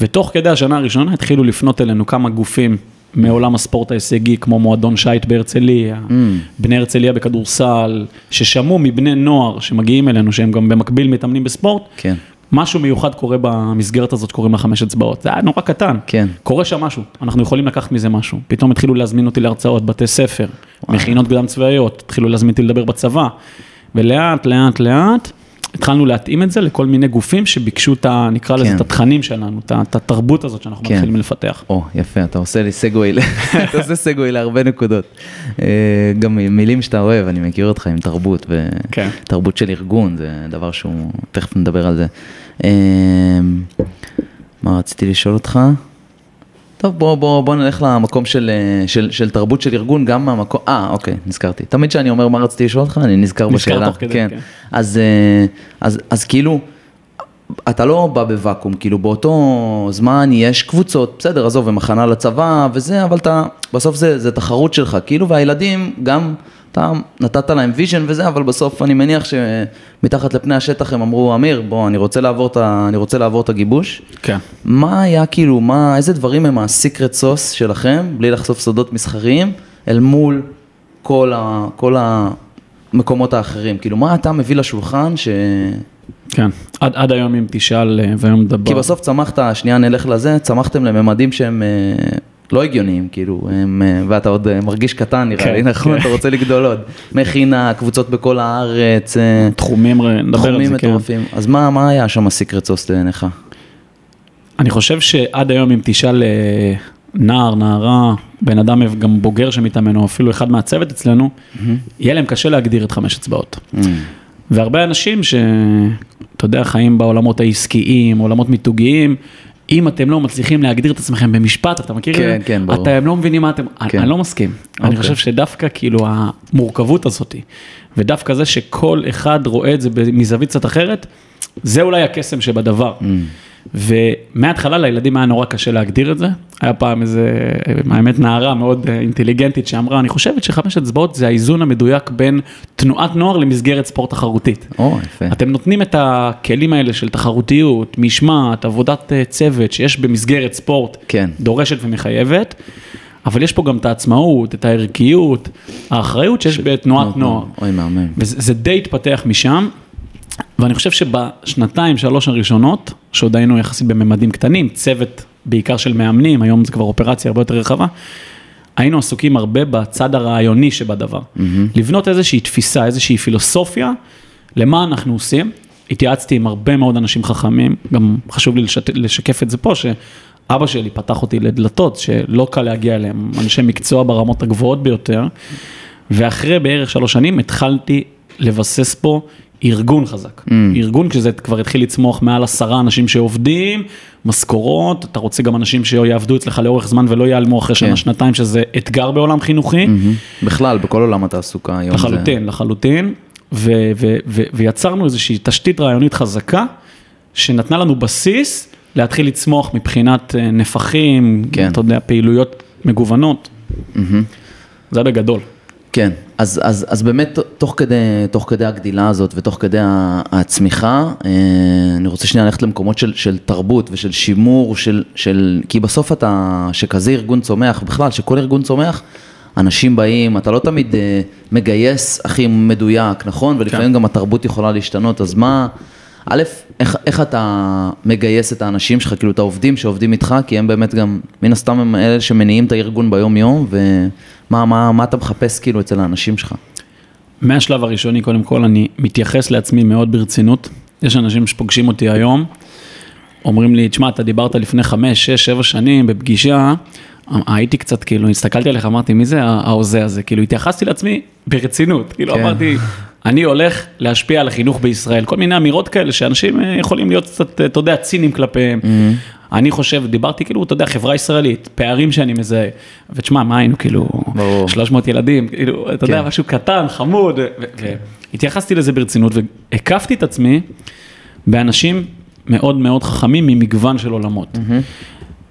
ותוך כדי השנה הראשונה התחילו לפנות אלינו כמה גופים מעולם הספורט ההישגי, כמו מועדון שייט בהרצליה, Mm. בני הרצליה בכדורסל, ששמעו מבני נוער שמגיעים אלינו, שהם גם במקביל מתאמנים בספורט, כן. משהו מיוחד קורה במסגרת הזאת שקוראים לה חמש אצבעות, זה היה נורא קטן, כן. קורה שם משהו, אנחנו יכולים לקחת מזה משהו, פתאום התחילו להזמין אותי להרצאות, בתי ספר, מכינות קדם צבאיות, התחילו להזמין אותי לדבר בצבא, ולאט לאט לאט התחלנו להתאים את זה לכל מיני גופים שביקשו את ה... נקרא לזה כן. את התכנים שלנו, את התרבות הזאת שאנחנו כן. מתחילים לפתח. או, יפה, אתה עושה לי סגווי, אתה עושה סגווי להרבה נקודות. אה, גם מילים שאתה אוהב, אני מכיר אותך עם תרבות, כן. ותרבות של ארגון, זה דבר שהוא, תכף נדבר על זה. אה, מה רציתי לשאול אותך? טוב, בוא, בוא, בוא נלך למקום של, אה, של, של תרבות של ארגון, גם מהמקום, אה, אוקיי, נזכרתי. תמיד כשאני אומר מה רציתי לשאול אותך, אני נזכר נזכר בשאלה. תוך כדי, כן. אז, אה, אז, אז כאילו, אתה לא בא בוואקום, כאילו באותו זמן יש קבוצות, בסדר, עזוב, הם הכנה לצבא וזה, אבל אתה, בסוף זה, זה תחרות שלך, כאילו, והילדים גם, אתה נתת להם vision וזה, אבל בסוף אני מניח שמתחת לפני השטח הם אמרו, אמיר, בוא, אני רוצה לעבור את, ה, אני רוצה לעבור את הגיבוש. כן. מה היה כאילו, מה, איזה דברים הם ה secret sauce שלכם, בלי לחשוף סודות מסחריים, אל מול כל, ה, כל המקומות האחרים? כאילו, מה אתה מביא לשולחן ש... כן, עד, עד היום אם תשאל אה, והיום נדבר. כי בסוף צמחת, שנייה נלך לזה, צמחתם לממדים שהם אה, לא הגיוניים, כאילו, הם, אה, ואתה עוד אה, מרגיש קטן נראה כן, לי, נכון? כן. אתה רוצה לגדול עוד. מכינה, קבוצות בכל הארץ, אה, תחומים, נדבר על זה, כן. מטורפים. אז מה מה היה שם הסיקרט סוס לעיניך? אני חושב שעד היום אם תשאל נער, נערה, בן אדם גם בוגר שמתאמן, או אפילו אחד מהצוות אצלנו, יהיה להם קשה להגדיר את חמש אצבעות. והרבה אנשים שאתה יודע, חיים בעולמות העסקיים, עולמות מיתוגיים, אם אתם לא מצליחים להגדיר את עצמכם במשפט, אתה מכיר? את זה? כן, כן, ברור. אתם לא מבינים מה אתם, כן. אני לא מסכים. אני אוקיי. חושב שדווקא כאילו המורכבות הזאת, ודווקא זה שכל אחד רואה את זה מזווית קצת אחרת, זה אולי הקסם שבדבר. Mm. ומההתחלה לילדים היה נורא קשה להגדיר את זה. היה פעם איזה, האמת, נערה מאוד אה, אינטליגנטית שאמרה, אני חושבת שחמש אצבעות זה האיזון המדויק בין תנועת נוער למסגרת ספורט תחרותית. או, יפה. אתם נותנים את הכלים האלה של תחרותיות, משמעת, עבודת אה, צוות שיש במסגרת ספורט, כן. דורשת ומחייבת, אבל יש פה גם את העצמאות, את הערכיות, האחריות שיש בתנועת נוער. אוי, מהמם. וזה די התפתח משם, ואני חושב שבשנתיים, שלוש הראשונות, שעוד היינו יחסית בממדים קטנים, צוות בעיקר של מאמנים, היום זה כבר אופרציה הרבה יותר רחבה, היינו עסוקים הרבה בצד הרעיוני שבדבר. Mm-hmm. לבנות איזושהי תפיסה, איזושהי פילוסופיה, למה אנחנו עושים. התייעצתי עם הרבה מאוד אנשים חכמים, גם חשוב לי לשת... לשקף את זה פה, שאבא שלי פתח אותי לדלתות, שלא קל להגיע אליהם, אנשי מקצוע ברמות הגבוהות ביותר, ואחרי בערך שלוש שנים התחלתי לבסס פה ארגון חזק. Mm. ארגון, כשזה כבר התחיל לצמוח מעל עשרה אנשים שעובדים, משכורות, אתה רוצה גם אנשים שיעבדו אצלך לאורך זמן ולא ייעלמו אחרי שנה, כן. שנתיים, שזה אתגר בעולם חינוכי. Mm-hmm. בכלל, בכל עולם התעסוקה היום לחלוטין, זה... לחלוטין. ו- ו- ו- ויצרנו איזושהי תשתית רעיונית חזקה, שנתנה לנו בסיס להתחיל לצמוח מבחינת אה, נפחים, כן. אתה יודע, פעילויות מגוונות. Mm-hmm. זה בגדול. כן, אז, אז, אז באמת תוך כדי, תוך כדי הגדילה הזאת ותוך כדי הצמיחה, אה, אני רוצה שנייה ללכת למקומות של, של תרבות ושל שימור, של, של, כי בסוף אתה, שכזה ארגון צומח, בכלל, שכל ארגון צומח, אנשים באים, אתה לא תמיד אה, מגייס הכי מדויק, נכון? ולפעמים כן. גם התרבות יכולה להשתנות, אז מה, א', איך, איך אתה מגייס את האנשים שלך, כאילו את העובדים שעובדים איתך, כי הם באמת גם, מן הסתם הם אלה שמניעים את הארגון ביום יום, ומה מה, מה אתה מחפש כאילו אצל האנשים שלך? מהשלב הראשוני, קודם כל, אני מתייחס לעצמי מאוד ברצינות. יש אנשים שפוגשים אותי היום, אומרים לי, תשמע, אתה דיברת לפני חמש, שש, שבע שנים בפגישה, הייתי קצת, כאילו, הסתכלתי עליך, אמרתי, מי זה ההוזה הזה? כאילו, התייחסתי לעצמי ברצינות, כאילו, כן. אמרתי, אני הולך להשפיע על החינוך בישראל, כל מיני אמירות כאלה שאנשים אה, יכולים להיות קצת, אה, אתה יודע, ציניים כלפיהם. Mm-hmm. אני חושב, דיברתי כאילו, אתה יודע, חברה ישראלית, פערים שאני מזהה, ותשמע, מה היינו, כאילו, ברור. 300 ילדים, כאילו, אתה כן. יודע, משהו קטן, חמוד, והתייחסתי לזה ברצינות, והקפתי את עצמי באנשים מאוד מאוד חכמים ממגוון של עולמות. Mm-hmm.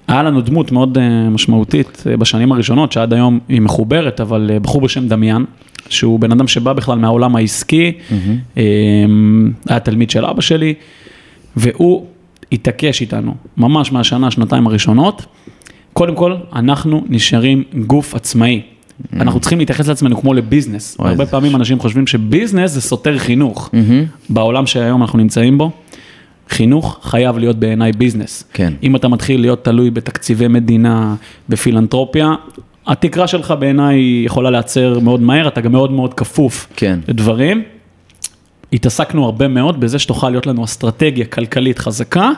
היה לנו דמות מאוד אה, משמעותית בשנים הראשונות, שעד היום היא מחוברת, אבל בחור בשם דמיאן, שהוא בן אדם שבא בכלל מהעולם העסקי, mm-hmm. היה תלמיד של אבא שלי, והוא התעקש איתנו, ממש מהשנה, שנתיים הראשונות. קודם כל, אנחנו נשארים גוף עצמאי. Mm-hmm. אנחנו צריכים להתייחס לעצמנו כמו לביזנס. הרבה פעמים אנשים חושבים שביזנס זה סותר חינוך. Mm-hmm. בעולם שהיום אנחנו נמצאים בו, חינוך חייב להיות בעיניי ביזנס. כן. אם אתה מתחיל להיות תלוי בתקציבי מדינה, בפילנטרופיה, התקרה שלך בעיניי יכולה להיעצר מאוד מהר, אתה גם מאוד מאוד כפוף כן. לדברים. התעסקנו הרבה מאוד בזה שתוכל להיות לנו אסטרטגיה כלכלית חזקה,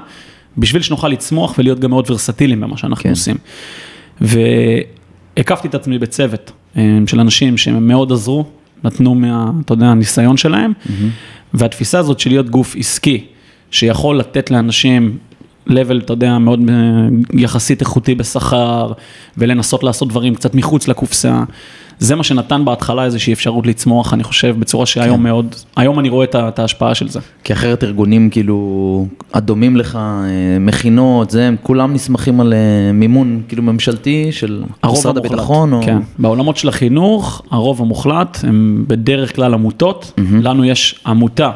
בשביל שנוכל לצמוח ולהיות גם מאוד ורסטיליים במה שאנחנו כן. עושים. והקפתי את עצמי בצוות אה, של אנשים שהם מאוד עזרו, נתנו מה, אתה יודע, הניסיון שלהם, mm-hmm. והתפיסה הזאת של להיות גוף עסקי, שיכול לתת לאנשים level, אתה יודע, מאוד אה, יחסית איכותי בשכר, ולנסות לעשות דברים קצת מחוץ לקופסה. זה מה שנתן בהתחלה איזושהי אפשרות לצמוח, אני חושב, בצורה שהיום כן. מאוד, היום אני רואה את ההשפעה של זה. כי אחרת ארגונים כאילו, הדומים לך, אה, מכינות, זה, הם כולם נסמכים על אה, מימון כאילו ממשלתי של משרד הביטחון. או... כן, בעולמות של החינוך, הרוב המוחלט הם בדרך כלל עמותות, mm-hmm. לנו יש עמותה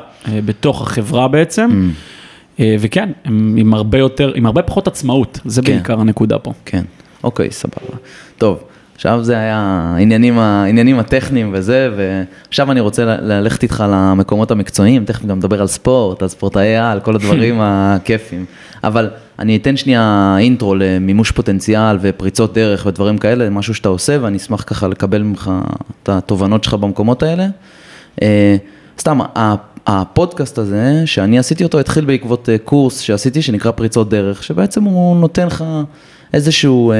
בתוך החברה בעצם. Mm-hmm. אה, וכן, הם עם הרבה יותר, עם הרבה פחות עצמאות, זה כן. בעיקר הנקודה פה. כן, אוקיי, סבבה. טוב, עכשיו זה היה העניינים, העניינים הטכניים וזה, ועכשיו אני רוצה ללכת איתך למקומות המקצועיים, תכף גם נדבר על ספורט, על ספורטאי על, כל הדברים הכיפים. אבל אני אתן שנייה אינטרו למימוש פוטנציאל ופריצות דרך ודברים כאלה, משהו שאתה עושה, ואני אשמח ככה לקבל ממך את התובנות שלך במקומות האלה. אה, סתם, הפודקאסט הזה, שאני עשיתי אותו, התחיל בעקבות אה, קורס שעשיתי, שנקרא פריצות דרך, שבעצם הוא נותן לך איזשהו, אה,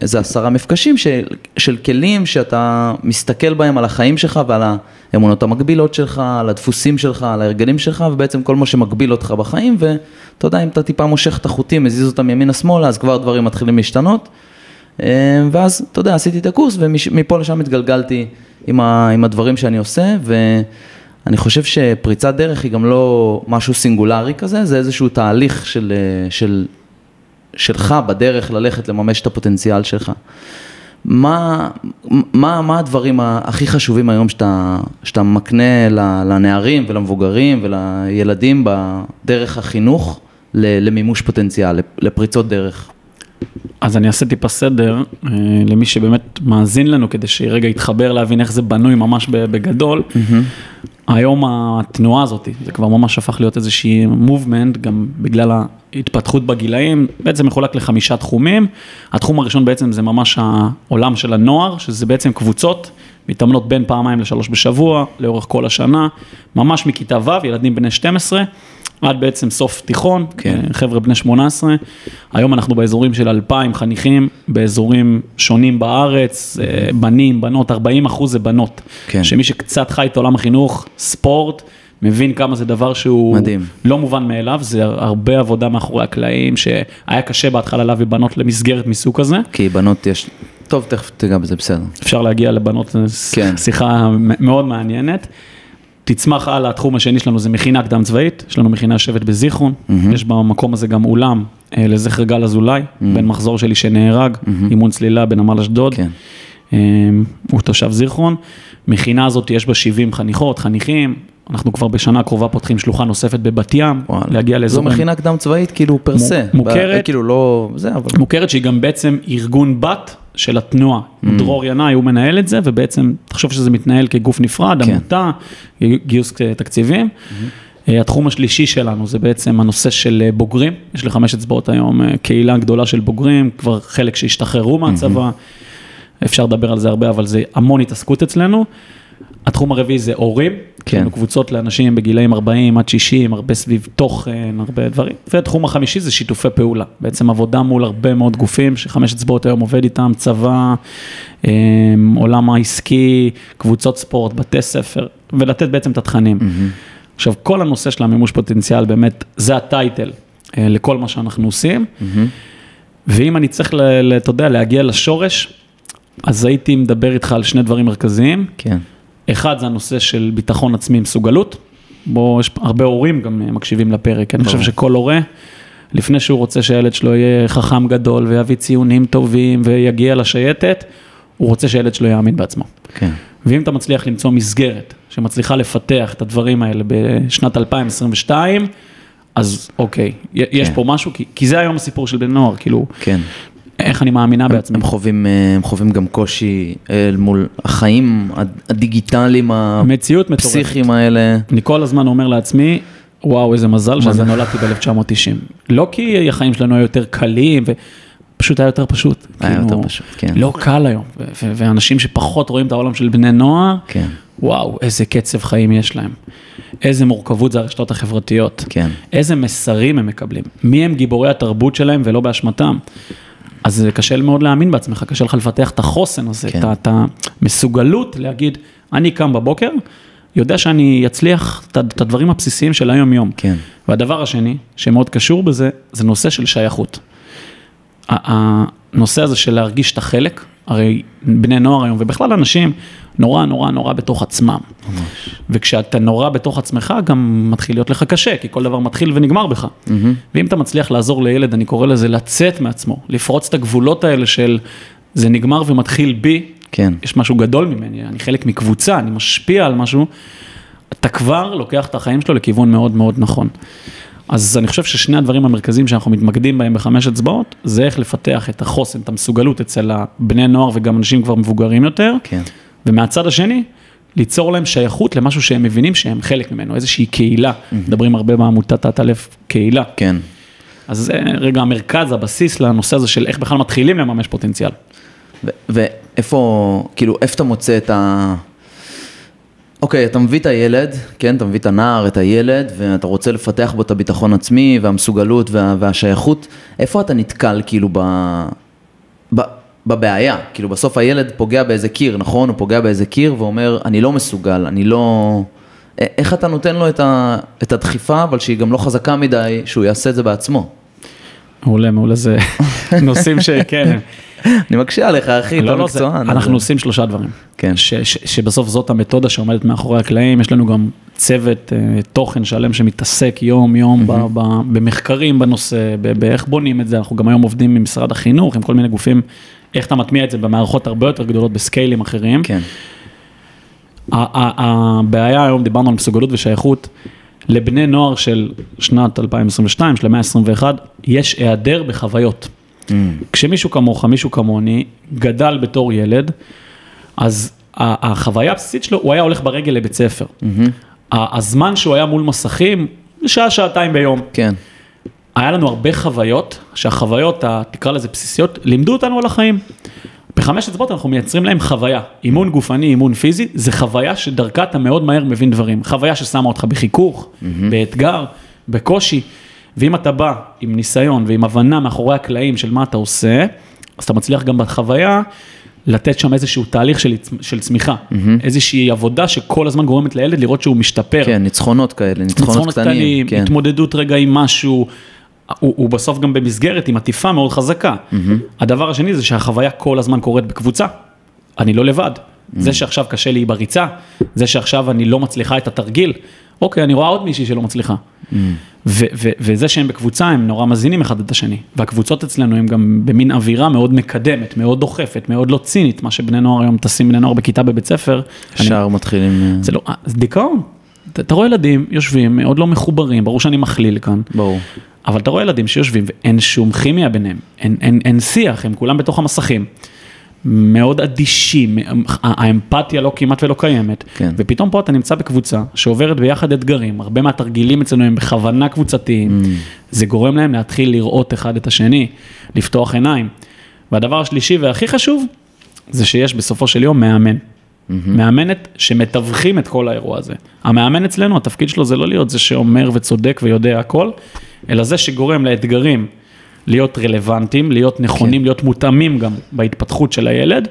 איזה עשרה מפגשים של, של כלים שאתה מסתכל בהם על החיים שלך ועל האמונות המקבילות שלך, על הדפוסים שלך, על ההרגלים שלך, ובעצם כל מה שמגביל אותך בחיים, ואתה יודע, אם אתה טיפה מושך את החוטים, מזיז אותם ימינה-שמאלה, אז כבר דברים מתחילים להשתנות. אה, ואז, אתה יודע, עשיתי את הקורס, ומפה לשם התגלגלתי עם, ה, עם הדברים שאני עושה, ו... אני חושב שפריצת דרך היא גם לא משהו סינגולרי כזה, זה איזשהו תהליך של, אה, של, שלך בדרך ללכת לממש את הפוטנציאל שלך. מה, מה, מה הדברים הכי חשובים היום שאתה, שאתה מקנה לנערים ולמבוגרים ולילדים בדרך החינוך למימוש פוטנציאל, לפריצות דרך? אז אני אעשה טיפה סדר אה, למי שבאמת מאזין לנו, כדי שרגע יתחבר להבין איך זה בנוי ממש בגדול. היום התנועה הזאת, זה כבר ממש הפך להיות איזושהי מובמנט, גם בגלל ההתפתחות בגילאים, בעצם מחולק לחמישה תחומים. התחום הראשון בעצם זה ממש העולם של הנוער, שזה בעצם קבוצות, מתאמנות בין פעמיים לשלוש בשבוע, לאורך כל השנה, ממש מכיתה ו', ילדים בני 12. עד בעצם סוף תיכון, כן. חבר'ה בני 18. היום אנחנו באזורים של 2,000 חניכים, באזורים שונים בארץ, אה, בנים, בנות, 40 אחוז זה בנות. כן. שמי שקצת חי את עולם החינוך, ספורט, מבין כמה זה דבר שהוא מדהים. לא מובן מאליו, זה הרבה עבודה מאחורי הקלעים, שהיה קשה בהתחלה להביא בנות למסגרת מסוג כזה. כי בנות יש, טוב, תכף תיגע בזה, בסדר. אפשר להגיע לבנות, כן. שיחה מאוד מעניינת. תצמח הלאה, התחום השני שלנו זה מכינה קדם צבאית, יש לנו מכינה יושבת בזיכרון, mm-hmm. יש במקום הזה גם אולם אה, לזכר גל אזולאי, mm-hmm. בן מחזור שלי שנהרג, mm-hmm. אימון צלילה בנמל אשדוד, כן. אה, הוא תושב זיכרון. מכינה הזאת יש בה 70 חניכות, חניכים, אנחנו כבר בשנה הקרובה פותחים שלוחה נוספת בבת ים, וואל. להגיע לאזורים. זו מכינה קדם צבאית כאילו פרסה. מוכרת, ב- כאילו לא, זה אבל. מוכרת שהיא גם בעצם ארגון בת של התנועה. Mm. דרור ינאי, הוא מנהל את זה, ובעצם, תחשוב שזה מתנהל כגוף נפרד, כן. עמותה, גיוס תקציבים. Mm-hmm. התחום השלישי שלנו זה בעצם הנושא של אה, בוגרים, יש לחמש אצבעות היום אה, קהילה גדולה של בוגרים, כבר חלק שהשתחררו מהצבא, mm-hmm. אפשר לדבר על זה הרבה, אבל זה המון התעסקות אצלנו. התחום הרביעי זה הורים, כן. קבוצות לאנשים בגילאים 40 עד 60, הרבה סביב תוכן, הרבה דברים. והתחום החמישי זה שיתופי פעולה, בעצם עבודה מול הרבה מאוד גופים, שחמש אצבעות היום עובד איתם, צבא, אמ, עולם העסקי, קבוצות ספורט, בתי ספר, ולתת בעצם את התכנים. Mm-hmm. עכשיו, כל הנושא של המימוש פוטנציאל, באמת, זה הטייטל אה, לכל מה שאנחנו עושים. Mm-hmm. ואם אני צריך, אתה יודע, להגיע לשורש, אז הייתי מדבר איתך על שני דברים מרכזיים. כן. אחד זה הנושא של ביטחון עצמי מסוגלות, בו יש הרבה הורים גם מקשיבים לפרק, אני חושב שכל הורה, לפני שהוא רוצה שהילד שלו יהיה חכם גדול ויביא ציונים טובים ויגיע לשייטת, הוא רוצה שהילד שלו יאמין בעצמו. כן. ואם אתה מצליח למצוא מסגרת שמצליחה לפתח את הדברים האלה בשנת 2022, אז אוקיי, יש כן. פה משהו, כי, כי זה היום הסיפור של בן נוער, כאילו, כן. איך אני מאמינה בעצמי. הם חווים, אה, הם חווים גם קושי אל מול החיים הדיגיטליים, הפסיכיים האלה. אני כל הזמן אומר לעצמי, וואו, איזה מזל שזה נולדתי ב-1990. לא כי החיים שלנו היו יותר קלים, פשוט היה יותר פשוט. היה כאילו, יותר פשוט, כן. לא קל היום, ואנשים שפחות רואים את העולם של בני נוער, כן. וואו, איזה קצב חיים יש להם. איזה מורכבות זה הרשתות החברתיות. כן. איזה מסרים הם מקבלים. מי הם גיבורי התרבות שלהם ולא באשמתם. אז זה קשה מאוד להאמין בעצמך, קשה לך לפתח את החוסן הזה, כן. את המסוגלות להגיד, אני קם בבוקר, יודע שאני אצליח את הדברים הבסיסיים של היום-יום. כן. והדבר השני, שמאוד קשור בזה, זה נושא של שייכות. הנושא הזה של להרגיש את החלק, הרי בני נוער היום, ובכלל אנשים, נורא נורא נורא בתוך עצמם. ממש. וכשאתה נורא בתוך עצמך, גם מתחיל להיות לך קשה, כי כל דבר מתחיל ונגמר בך. Mm-hmm. ואם אתה מצליח לעזור לילד, אני קורא לזה לצאת מעצמו, לפרוץ את הגבולות האלה של זה נגמר ומתחיל בי, כן. יש משהו גדול ממני, אני חלק מקבוצה, אני משפיע על משהו, אתה כבר לוקח את החיים שלו לכיוון מאוד מאוד נכון. אז אני חושב ששני הדברים המרכזיים שאנחנו מתמקדים בהם בחמש אצבעות, זה איך לפתח את החוסן, את המסוגלות אצל הבני נוער וגם אנשים כבר מבוגרים יותר. כן. ומהצד השני, ליצור להם שייכות למשהו שהם מבינים שהם חלק ממנו, איזושהי קהילה. Mm-hmm. מדברים הרבה בעמותת תת-אלף קהילה. כן. אז זה רגע המרכז, הבסיס לנושא הזה של איך בכלל מתחילים לממש פוטנציאל. ואיפה, כאילו, איפה אתה מוצא את ה... אוקיי, אתה מביא את הילד, כן, אתה מביא את הנער, את הילד, ואתה רוצה לפתח בו את הביטחון עצמי והמסוגלות וה, והשייכות, איפה אתה נתקל כאילו ב... ב... בבעיה, כאילו בסוף הילד פוגע באיזה קיר, נכון? הוא פוגע באיזה קיר ואומר, אני לא מסוגל, אני לא... איך אתה נותן לו את, ה... את הדחיפה, אבל שהיא גם לא חזקה מדי, שהוא יעשה את זה בעצמו? מעולה, מעולה, זה נושאים שכן. אני מקשה עליך, אחי, אתה לא, לא מקצוען. אנחנו עושים שלושה דברים. כן. שבסוף זאת המתודה שעומדת מאחורי הקלעים, יש לנו גם צוות אה, תוכן שלם שמתעסק יום-יום במחקרים בנושא, באיך בונים את זה, אנחנו גם היום עובדים עם משרד החינוך, עם כל מיני גופים, איך אתה מטמיע את זה במערכות הרבה יותר גדולות, בסקיילים אחרים. כן. הבעיה היום, דיברנו על מסוגלות ושייכות, לבני נוער של שנת 2022, של המאה ה-21, יש היעדר בחוויות. כשמישהו כמוך, מישהו כמוני, גדל בתור ילד, אז החוויה הבסיסית שלו, הוא היה הולך ברגל לבית ספר. ה- הזמן שהוא היה מול מסכים, שעה, שעתיים ביום. כן. היה לנו הרבה חוויות, שהחוויות, תקרא לזה בסיסיות, לימדו אותנו על החיים. בחמש אצבעות אנחנו מייצרים להם חוויה. אימון גופני, אימון פיזי, זה חוויה שדרכה אתה מאוד מהר מבין דברים. חוויה ששמה אותך בחיכוך, באתגר, בקושי. ואם אתה בא עם ניסיון ועם הבנה מאחורי הקלעים של מה אתה עושה, אז אתה מצליח גם בחוויה לתת שם איזשהו תהליך של, של צמיחה. איזושהי עבודה שכל הזמן גורמת לילד לראות שהוא משתפר. כן, ניצחונות כאלה, ניצחונות קטנים. כן. התמודדות רגע עם משהו, הוא, הוא בסוף גם במסגרת עם עטיפה מאוד חזקה. הדבר השני זה שהחוויה כל הזמן קורית בקבוצה, אני לא לבד. זה שעכשיו קשה לי בריצה, זה שעכשיו אני לא מצליחה את התרגיל, אוקיי, אני רואה עוד מישהי שלא מצליחה. ו- ו- וזה שהם בקבוצה, הם נורא מזינים אחד את השני. והקבוצות אצלנו הם גם במין אווירה מאוד מקדמת, מאוד דוחפת, מאוד לא צינית, מה שבני נוער היום טסים בני נוער בכיתה בבית ספר. אני- ישר מתחילים... אה, זה לא, אה, זה דיכאון. אתה, אתה רואה ילדים יושבים, מאוד לא מחוברים, ברור שאני מכליל כאן, ברור. אבל אתה רואה ילדים שיושבים ואין שום כימיה ביניהם, אין, אין, אין שיח, הם כולם בתוך המסכים. מאוד אדישים, האמפתיה לא כמעט ולא קיימת, כן. ופתאום פה אתה נמצא בקבוצה שעוברת ביחד אתגרים, הרבה מהתרגילים אצלנו הם בכוונה קבוצתיים, זה גורם להם להתחיל לראות אחד את השני, לפתוח עיניים. והדבר השלישי והכי חשוב, זה שיש בסופו של יום מאמן. מאמנת שמתווכים את כל האירוע הזה. המאמן אצלנו, התפקיד שלו זה לא להיות זה שאומר וצודק ויודע הכל, אלא זה שגורם לאתגרים להיות רלוונטיים, להיות נכונים, כן. להיות מותאמים גם בהתפתחות של הילד,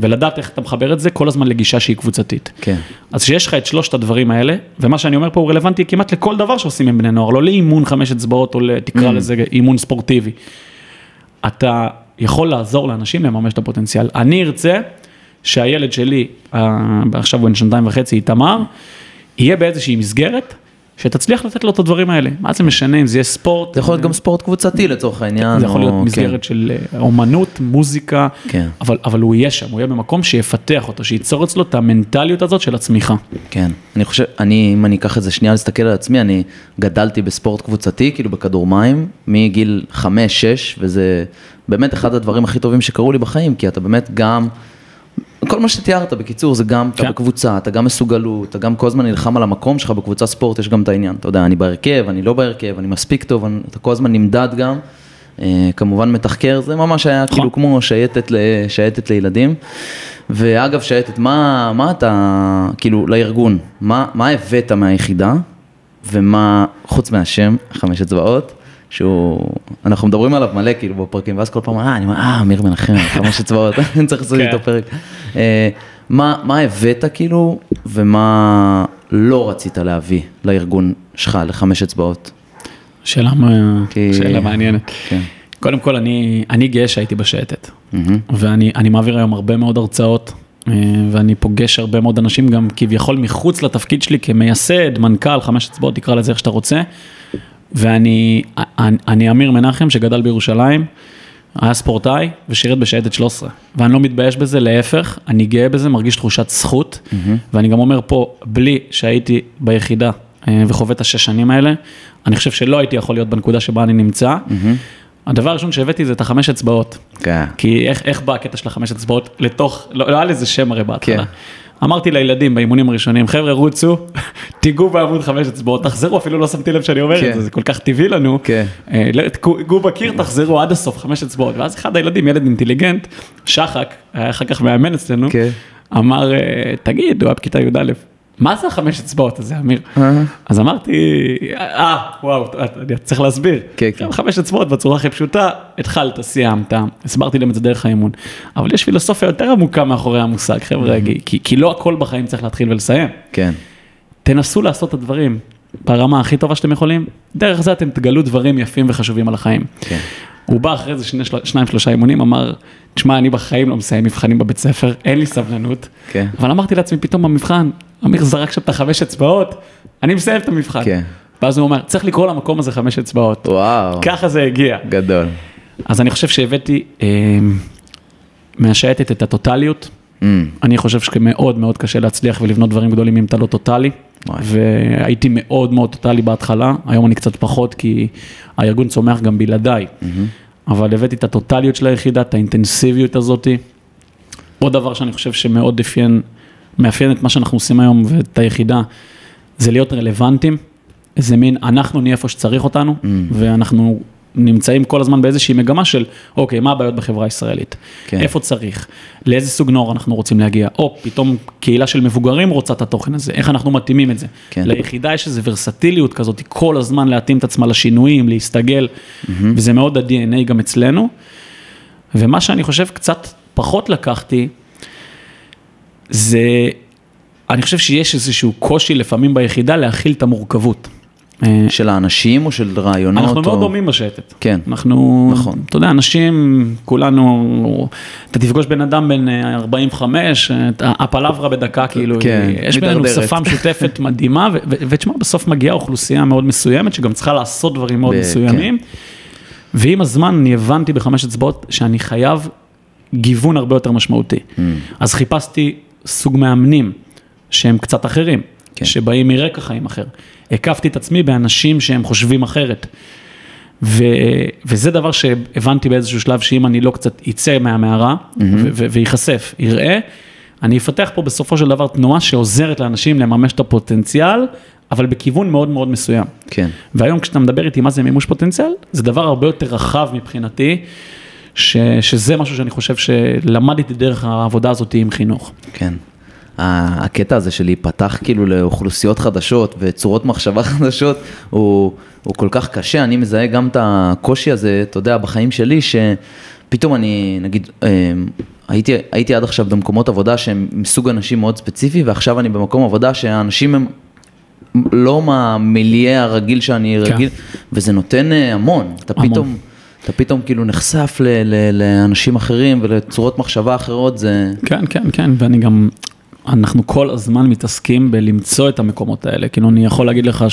ולדעת איך אתה מחבר את זה כל הזמן לגישה שהיא קבוצתית. כן. אז שיש לך את שלושת הדברים האלה, ומה שאני אומר פה הוא רלוונטי כמעט לכל דבר שעושים עם בני נוער, לא לאימון חמש אצבעות או Mm. תקרא לזה אימון ספורטיבי. אתה יכול לעזור לאנשים לממש את הפוטנציאל. אני ארצה שהילד שלי, עכשיו הוא בן שנתיים וחצי, איתמר, יהיה באיזושהי מסגרת, שתצליח לתת לו את הדברים האלה. מה זה משנה אם זה יהיה ספורט? זה יכול להיות גם ספורט קבוצתי לצורך העניין. זה יכול להיות או- מסגרת של אה, אומנות, מוזיקה, כן. אבל, אבל הוא יהיה שם, הוא יהיה במקום שיפתח אותו, שייצור אצלו את המנטליות הזאת של הצמיחה. כן, אני חושב, אני, אם אני אקח את זה שנייה להסתכל על עצמי, אני גדלתי בספורט קבוצתי, כאילו בכדור מים, מגיל 5-6, וזה באמת אחד הדברים הכי טובים שקרו לי בחיים, כי אתה באמת גם, כל מה שתיארת, בקיצור, זה גם, אתה כן. בקבוצה, אתה גם מסוגלות, אתה גם כל הזמן נלחם על המקום שלך בקבוצת ספורט, יש גם את העניין, אתה יודע, אני בהרכב, אני לא בהרכב, אני מספיק טוב, אני, אתה כל הזמן נמדד גם, אה, כמובן מתחקר, זה ממש היה נכון. כאילו כמו שייטת, ל, שייטת לילדים. ואגב, שייטת, מה, מה אתה, כאילו, לארגון, מה, מה הבאת מהיחידה, ומה, חוץ מהשם, חמש אצבעות, שהוא, אנחנו מדברים עליו מלא כאילו בפרקים, ואז כל פעם, אה, אני אומר, אה, אמיר מנחם, חמש אצבעות, אני צריך לעשות כן. איתו פרק. אה, מה, הבאת כאילו, ומה לא רצית להביא לארגון שלך, לחמש אצבעות? שאלה, מה- כי- שאלה מעניינת. כן. קודם כל, אני, אני גאה שהייתי בשייטת. ואני אני מעביר היום הרבה מאוד הרצאות, אה, ואני פוגש הרבה מאוד אנשים גם כביכול מחוץ לתפקיד שלי כמייסד, מנכ"ל, חמש אצבעות, תקרא לזה איך שאתה רוצה. ואני אני, אני אמיר מנחם שגדל בירושלים, היה ספורטאי ושירת בשייטת 13. ואני לא מתבייש בזה, להפך, אני גאה בזה, מרגיש תחושת זכות. ואני גם אומר פה, בלי שהייתי ביחידה אה, וחווה את השש שנים האלה, אני חושב שלא הייתי יכול להיות בנקודה שבה אני נמצא. הדבר הראשון שהבאתי זה את החמש אצבעות. כן. כי איך, איך בא הקטע של החמש אצבעות לתוך, לא, לא היה לזה שם הרי בהתחלה. כן. אמרתי לילדים באימונים הראשונים, חבר'ה רוצו, תיגעו בעמוד חמש אצבעות, תחזרו, אפילו לא שמתי לב שאני אומר כן. את זה, זה כל כך טבעי לנו. כן. אה, לא, תיגעו בקיר, תחזרו עד הסוף, חמש אצבעות. ואז אחד הילדים, ילד אינטליגנט, שחק, היה אחר כך מאמן אצלנו, כן. אמר, אה, תגיד, הוא היה בכיתה י"א, מה זה החמש אצבעות הזה, אמיר? אה. אז אמרתי, אה, וואו, אני צריך להסביר. כן, כן. חמש אצבעות בצורה הכי פשוטה, התחלת, סיימת, הסברתי להם את זה דרך האימון. אבל יש פילוסופיה יותר עמוקה מאחורי המושג, חבר'ה, כי, לא הכל בחיים צריך להתחיל ולסיים. כן. תנסו לעשות את הדברים ברמה הכי טובה שאתם יכולים, דרך זה אתם תגלו דברים יפים וחשובים על החיים. כן. הוא בא אחרי זה שני. שניים שלושה אימונים, אמר, תשמע, אני בחיים לא מסיים מבחנים בבית ספר, אין לי סבלנות. כן. אבל אמרתי לעצמי פתאום במבחן, אמיר זרק שם את החמש אצבעות, אני מסיים את המבחן. כן. ואז הוא אומר, צריך לקרוא למקום הזה חמש אצבעות. וואו. ככה זה הגיע. גדול. אז אני חושב שהבאתי אה, מהשייטת את הטוטליות. Mm, אני חושב שמאוד מאוד קשה להצליח ולבנות דברים גדולים אם אתה לא טוטאלי. וואי. והייתי מאוד מאוד טוטאלי בהתחלה, היום אני קצת פחות כי הארגון צומח גם בלעדיי. אבל הבאתי את הטוטליות של היחידה, את האינטנסיביות הזאתי. עוד דבר שאני חושב שמאוד אפיין, מאפיין את מה שאנחנו עושים היום ואת היחידה, זה להיות רלוונטיים. איזה מין, אנחנו נהיה איפה שצריך אותנו, mm. ואנחנו נמצאים כל הזמן באיזושהי מגמה של, אוקיי, מה הבעיות בחברה הישראלית? כן. איפה צריך? לאיזה סוג נוער אנחנו רוצים להגיע? או פתאום קהילה של מבוגרים רוצה את התוכן הזה, איך אנחנו מתאימים את זה? כן. ליחידה יש איזו ורסטיליות כזאת, כל הזמן להתאים את עצמה לשינויים, להסתגל, mm-hmm. וזה מאוד ה-DNA גם אצלנו. ומה שאני חושב קצת פחות לקחתי, זה, אני חושב שיש איזשהו קושי לפעמים ביחידה להכיל את המורכבות. אה, של האנשים או של רעיונות? אנחנו או... מאוד דומים בשייטת. כן. אנחנו, נכון. אתה יודע, אנשים, כולנו, אתה תפגוש בן אדם בן 45, אה, הפלברה בדקה, כאילו, כן, יש בינינו שפה משותפת מדהימה, ותשמע, בסוף מגיעה אוכלוסייה מאוד מסוימת, שגם צריכה לעשות דברים מאוד מסוימים. כן. ועם הזמן אני הבנתי בחמש אצבעות שאני חייב גיוון הרבה יותר משמעותי. Mm. אז חיפשתי סוג מאמנים שהם קצת אחרים. כן. שבאים מרקע חיים אחר. הקפתי את עצמי באנשים שהם חושבים אחרת. ו, וזה דבר שהבנתי באיזשהו שלב, שאם אני לא קצת אצא מהמערה mm-hmm. וייחשף, יראה, אני אפתח פה בסופו של דבר תנועה שעוזרת לאנשים לממש את הפוטנציאל, אבל בכיוון מאוד מאוד מסוים. כן. והיום כשאתה מדבר איתי מה זה מימוש פוטנציאל, זה דבר הרבה יותר רחב מבחינתי, ש, שזה משהו שאני חושב שלמדתי דרך העבודה הזאת עם חינוך. כן. הקטע הזה של להיפתח כאילו לאוכלוסיות חדשות וצורות מחשבה חדשות הוא, הוא כל כך קשה, אני מזהה גם את הקושי הזה, אתה יודע, בחיים שלי, שפתאום אני, נגיד, אמ, הייתי, הייתי עד עכשיו במקומות עבודה שהם מסוג אנשים מאוד ספציפי, ועכשיו אני במקום עבודה שהאנשים הם לא מהמיליה הרגיל שאני כן. רגיל, וזה נותן אה, המון, אתה המון. פתאום... אתה פתאום כאילו נחשף ל, ל, לאנשים אחרים ולצורות מחשבה אחרות, זה... כן, כן, כן, ואני גם, אנחנו כל הזמן מתעסקים בלמצוא את המקומות האלה. כאילו, אני יכול להגיד לך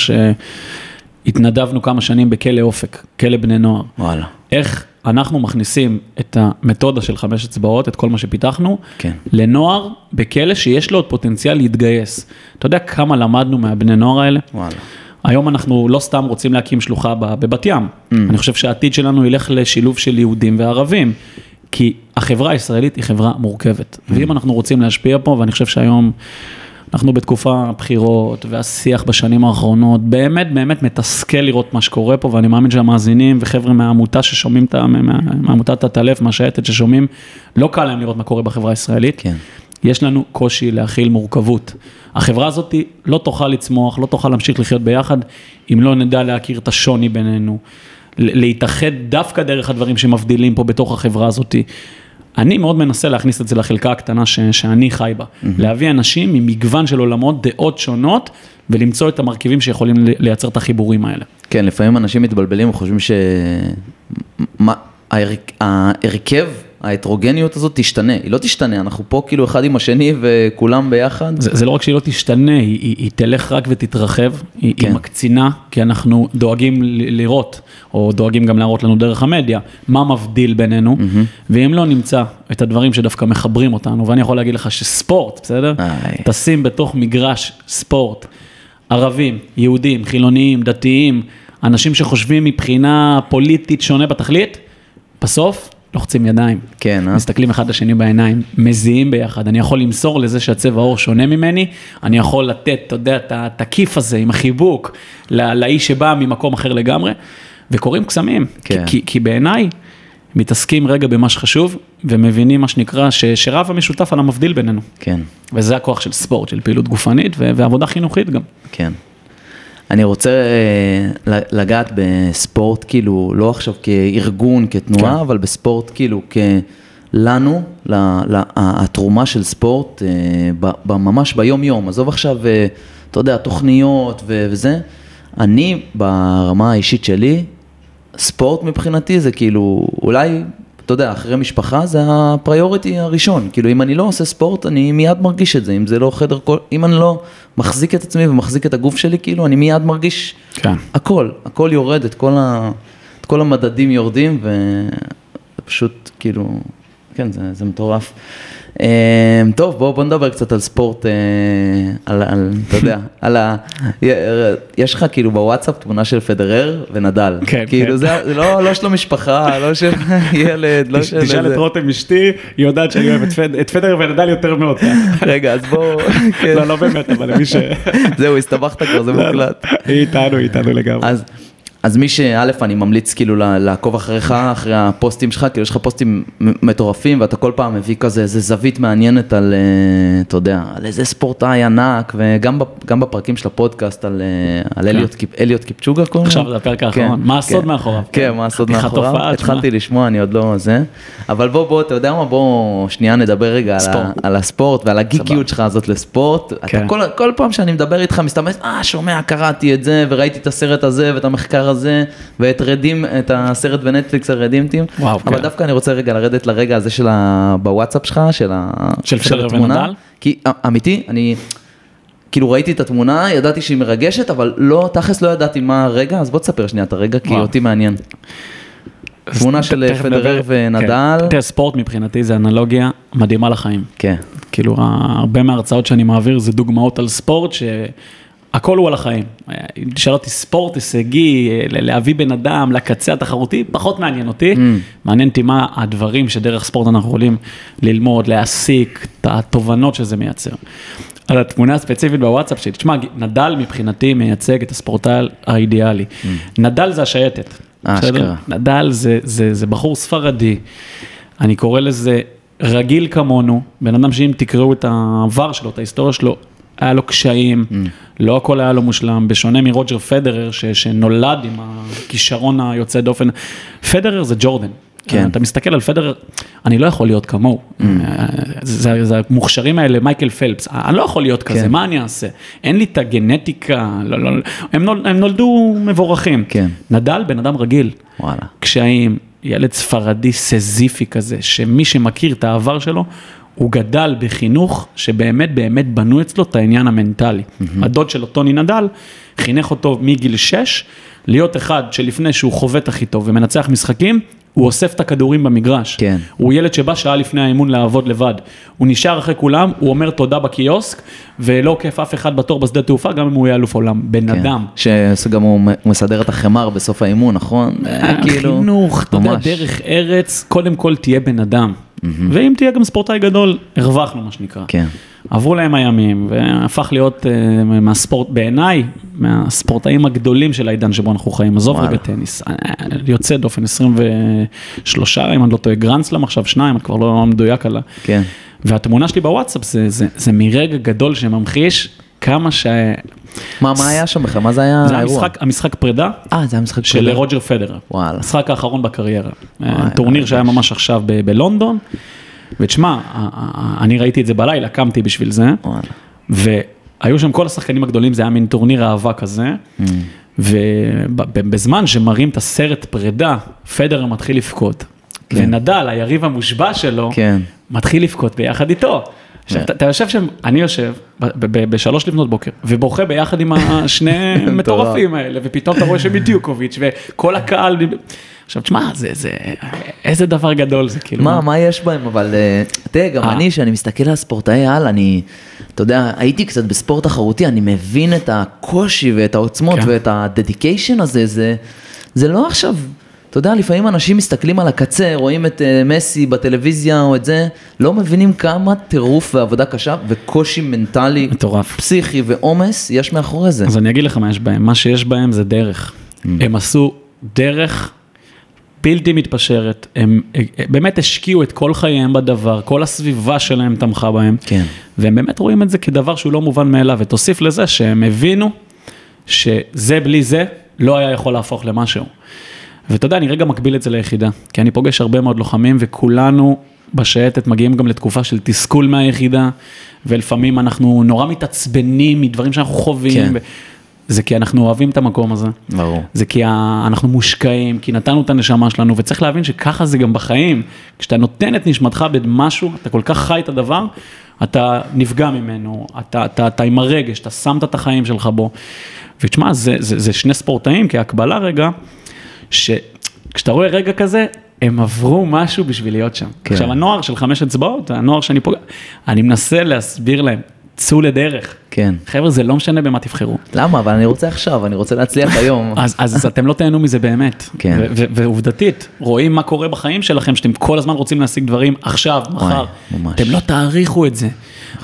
שהתנדבנו כמה שנים בכלא אופק, כלא בני נוער. וואלה. איך אנחנו מכניסים את המתודה של חמש אצבעות, את כל מה שפיתחנו, כן. לנוער בכלא שיש לו עוד פוטנציאל להתגייס. אתה יודע כמה למדנו מהבני נוער האלה? וואלה. היום אנחנו לא סתם רוצים להקים שלוחה בבת ים. Mm. אני חושב שהעתיד שלנו ילך לשילוב של יהודים וערבים. כי החברה הישראלית היא חברה מורכבת. ואם אנחנו רוצים להשפיע פה, ואני חושב שהיום אנחנו בתקופה בחירות, והשיח בשנים האחרונות, באמת באמת מתסכל לראות מה שקורה פה, ואני מאמין שהמאזינים וחבר'ה מהעמותה ששומעים, מעמותת הטלף, מהשייטת ששומעים, לא קל להם לראות מה קורה בחברה הישראלית. כן. יש לנו קושי להכיל מורכבות. החברה הזאת לא תוכל לצמוח, לא תוכל להמשיך לחיות ביחד, אם לא נדע להכיר את השוני בינינו. להתאחד דווקא דרך הדברים שמבדילים פה בתוך החברה הזאת. אני מאוד מנסה להכניס את זה לחלקה הקטנה ש, שאני חי בה. Mm-hmm. להביא אנשים ממגוון של עולמות, דעות שונות, ולמצוא את המרכיבים שיכולים לייצר את החיבורים האלה. כן, לפעמים אנשים מתבלבלים וחושבים שההרכב ההטרוגניות הזאת תשתנה, היא לא תשתנה, אנחנו פה כאילו אחד עם השני וכולם ביחד. זה, זה לא רק שהיא לא תשתנה, היא, היא, היא תלך רק ותתרחב, היא, כן. היא מקצינה, כי אנחנו דואגים לראות, או דואגים גם להראות לנו דרך המדיה, מה מבדיל בינינו, mm-hmm. ואם לא נמצא את הדברים שדווקא מחברים אותנו, ואני יכול להגיד לך שספורט, בסדר? איי. תשים בתוך מגרש ספורט, ערבים, יהודים, חילוניים, דתיים, אנשים שחושבים מבחינה פוליטית שונה בתכלית, בסוף לוחצים ידיים. כן, אה? מסתכלים אחד לשני בעיניים, מזיעים ביחד. אני יכול למסור לזה שהצבע העור שונה ממני, אני יכול לתת, אתה יודע, את הכיף הזה עם החיבוק לאיש שבא ממקום אחר לגמרי, וקורים קסמים. כן. כי, כי בעיניי, מתעסקים רגע במה שחשוב, ומבינים מה שנקרא, ש, שרב המשותף על המבדיל בינינו. כן. וזה הכוח של ספורט, של פעילות גופנית ועבודה חינוכית גם. כן. אני רוצה אה, לגעת בספורט, כאילו, לא עכשיו כארגון, כתנועה, כן. אבל בספורט, כאילו, כלנו, התרומה של ספורט, אה, ממש ביום-יום. עזוב עכשיו, אה, אתה יודע, תוכניות וזה. אני, ברמה האישית שלי, ספורט מבחינתי זה כאילו, אולי אתה יודע, אחרי משפחה זה הפריוריטי הראשון. כאילו, אם אני לא עושה ספורט, אני מיד מרגיש את זה. אם זה לא חדר, כל... אם אני לא מחזיק את עצמי ומחזיק את הגוף שלי, כאילו, אני מיד מרגיש כן. הכל. הכל יורד, את כל, ה... את כל המדדים יורדים, ופשוט, כאילו, כן, זה, זה מטורף. Uh, טוב, בוא, בוא נדבר קצת על ספורט, uh, על, על, אתה יודע, על ה... יש לך כאילו בוואטסאפ תמונה של פדרר ונדל. כן, כאילו כן. זה, זה לא, לא של המשפחה, לא של ילד, לא של... תשאל את רותם אשתי, היא יודעת שאני אוהב את פד- את פדר ונדל יותר מאוד. רגע, אז בוא... כן. לא, לא באמת, אבל למי ש... זהו, הסתבכת כבר, זה מוקלט. היא איתנו, היא איתנו לגמרי. אז, אז מי שא', אני ממליץ כאילו לעקוב אחריך, אחרי הפוסטים שלך, כאילו יש לך פוסטים מטורפים, ואתה כל פעם מביא כזה איזה זווית מעניינת על, אה, אתה יודע, על איזה ספורטאי ענק, וגם בפ- גם בפרקים של הפודקאסט על, אה, על אליוט קיפ- אליוט קיפצ'וגה קוראים לו? עכשיו זה הפרק האחרון. כן, מה הסוד כן. מאחוריו? כן, מה הסוד מאחוריו? התחלתי לשמוע, אני עוד לא זה. אבל בוא, בוא, אתה יודע מה, בוא שנייה נדבר רגע על, הספורט ועל הגיקיות שלך הזאת לספורט. אתה כן. כל, כל פעם שאני מדבר איתך מסתמס, אה, שומע, קראתי את זה, וראיתי את הסרט הזה, ואת המחקר הזה, ואת רדים, את הסרט בנטפליקס הרדימטים. וואו, אבל כן. דווקא אני רוצה רגע לרדת לרגע הזה של ה... בוואטסאפ שלך, של, ה... של פדרר התמונה. ונדל? כי א- אמיתי, אני... כאילו ראיתי את התמונה, ידעתי שהיא מרגשת, אבל לא, תכלס לא ידעתי מה הרגע, אז בוא תספר שנייה את הרגע, כי וואו. אותי מעניין. תמונה של תכף פדרר. ונדל. כן. תראה, ספורט מבחינתי זה אנלוגיה מדהימה לחיים. כן, כאילו, הרבה מההרצאות שאני מעביר זה דוגמאות על ספורט שהכל הוא על החיים. אם תשאל אותי ספורט הישגי, להביא בן אדם לקצה התחרותי, פחות מעניין אותי. Mm. מעניין אותי מה הדברים שדרך ספורט אנחנו יכולים ללמוד, להסיק, את התובנות שזה מייצר. על התמונה הספציפית בוואטסאפ שלי, תשמע, נדל מבחינתי מייצג את הספורטאי האידיאלי. נדל זה השייטת. Mm. אה? אשכרה. נדל זה, זה, זה בחור ספרדי, אני קורא לזה רגיל כמונו, בן אדם שאם תקראו את העבר שלו, את ההיסטוריה שלו, היה לו קשיים, Mm. לא הכל היה לו מושלם, בשונה מרוג'ר פדרר, ש, שנולד עם הכישרון היוצא דופן. פדרר זה ג'ורדן. כן. אתה מסתכל על פדרר, אני לא יכול להיות כמוהו. Mm. זה, זה המוכשרים האלה, מייקל פלפס, אני לא יכול להיות כזה, כן. מה אני אעשה? אין לי את הגנטיקה, לא, לא, הם, נול, הם נולדו מבורכים. כן. נדל, בן אדם רגיל. וואלה. קשיים, ילד ספרדי סזיפי כזה, שמי שמכיר את העבר שלו, הוא גדל בחינוך שבאמת באמת בנו אצלו את העניין המנטלי. הדוד שלו, טוני נדל, חינך אותו מגיל 6, להיות אחד שלפני שהוא חובט הכי טוב ומנצח משחקים, הוא אוסף את הכדורים במגרש. כן. הוא ילד שבא שעה לפני האימון לעבוד לבד. הוא נשאר אחרי כולם, הוא אומר תודה בקיוסק, ולא עוקף אף אחד בתור בשדה תעופה, גם אם הוא יהיה אלוף עולם. בן כן. אדם. שגם הוא מסדר את החמר בסוף האימון, נכון? אה, כאילו, חינוך, אתה יודע. דרך ארץ, קודם כל תהיה בן אדם. ואם תהיה גם ספורטאי גדול, הרווחנו מה שנקרא. כן. עברו להם הימים, והפך להיות אה, מהספורט, בעיניי, מהספורטאים הגדולים של העידן שבו אנחנו חיים. עזוב. רגע טניס, אה, יוצא דופן 23, אם אני לא טועה, גרנדסלאם עכשיו שניים, אני כבר לא מדויק על ה... כן. והתמונה שלי בוואטסאפ זה, זה, זה מרגע גדול שממחיש כמה שה... מה, מה היה שם בכלל? מה זה היה זה האירוע? המשחק, המשחק פרידה אה, זה היה משחק של פרידה. רוג'ר פדרר. וואלה. המשחק האחרון בקריירה. וואי, טורניר שהיה. ממש עכשיו ב- בלונדון. ותשמע, אני ראיתי את זה בלילה, קמתי בשביל זה. וואלה. והיו שם כל השחקנים הגדולים, זה היה מין טורניר אהבה כזה. Mm. ובזמן שמראים את הסרט פרידה, פדרר מתחיל לבכות. כן. ונדל, היריב המושבע שלו, כן. מתחיל לבכות ביחד איתו. אתה- יושב שם, אני יושב בשלוש לפנות בוקר, ובוכה ביחד עם השני מטורפים האלה, ופתאום אתה רואה שמדיוקוביץ' וכל הקהל. עכשיו, תשמע, זה, זה, איזה דבר גדול זה, כאילו. מה, מה יש בהם? אבל אה, תראה, גם אה. אני, כשאני מסתכל על ספורטאי על, אני, אתה יודע, הייתי קצת בספורט תחרותי, אני מבין את הקושי ואת העוצמות כן. ואת הדדיקיישן הזה, זה, זה לא עכשיו, אתה יודע, לפעמים אנשים מסתכלים על הקצה, רואים את אה, מסי בטלוויזיה או את זה, לא מבינים כמה טירוף ועבודה קשה וקושי מנטלי, מטורף. פסיכי ועומס יש מאחורי זה. אז אני אגיד לך מה יש בהם, מה שיש בהם זה דרך. Mm. הם עשו דרך בלתי מתפשרת, הם אה, באמת השקיעו את כל חייהם בדבר, כל הסביבה שלהם תמכה בהם. כן. והם באמת רואים את זה כדבר שהוא לא מובן מאליו, ותוסיף לזה שהם הבינו שזה בלי זה לא היה יכול להפוך למשהו. ואתה יודע, אני רגע מקביל את זה ליחידה, כי אני פוגש הרבה מאוד לוחמים וכולנו בשייטת מגיעים גם לתקופה של תסכול מהיחידה, ולפעמים אנחנו נורא מתעצבנים מדברים שאנחנו חווים. כן. ו... זה כי אנחנו אוהבים את המקום הזה. ברור. זה כי אנחנו מושקעים, כי נתנו את הנשמה שלנו, וצריך להבין שככה זה גם בחיים. כשאתה נותן את נשמתך במשהו, אתה כל כך חי את הדבר, אתה נפגע ממנו, אתה, אתה, אתה עם הרגש, אתה שמת את החיים שלך בו. ותשמע, זה, זה, זה שני ספורטאים, כהקבלה רגע, שכשאתה רואה רגע כזה, הם עברו משהו בשביל להיות שם. כן. עכשיו, הנוער של חמש אצבעות, הנוער שאני פוגע, אני מנסה להסביר להם, צאו לדרך. כן. חבר'ה, זה לא משנה במה תבחרו. למה? אבל אני רוצה עכשיו, אני רוצה להצליח היום. אז, אז אתם לא תהנו מזה באמת. כן. ועובדתית, רואים מה קורה בחיים שלכם, שאתם כל הזמן רוצים להשיג דברים עכשיו, מחר. ממש. אתם לא תעריכו את זה.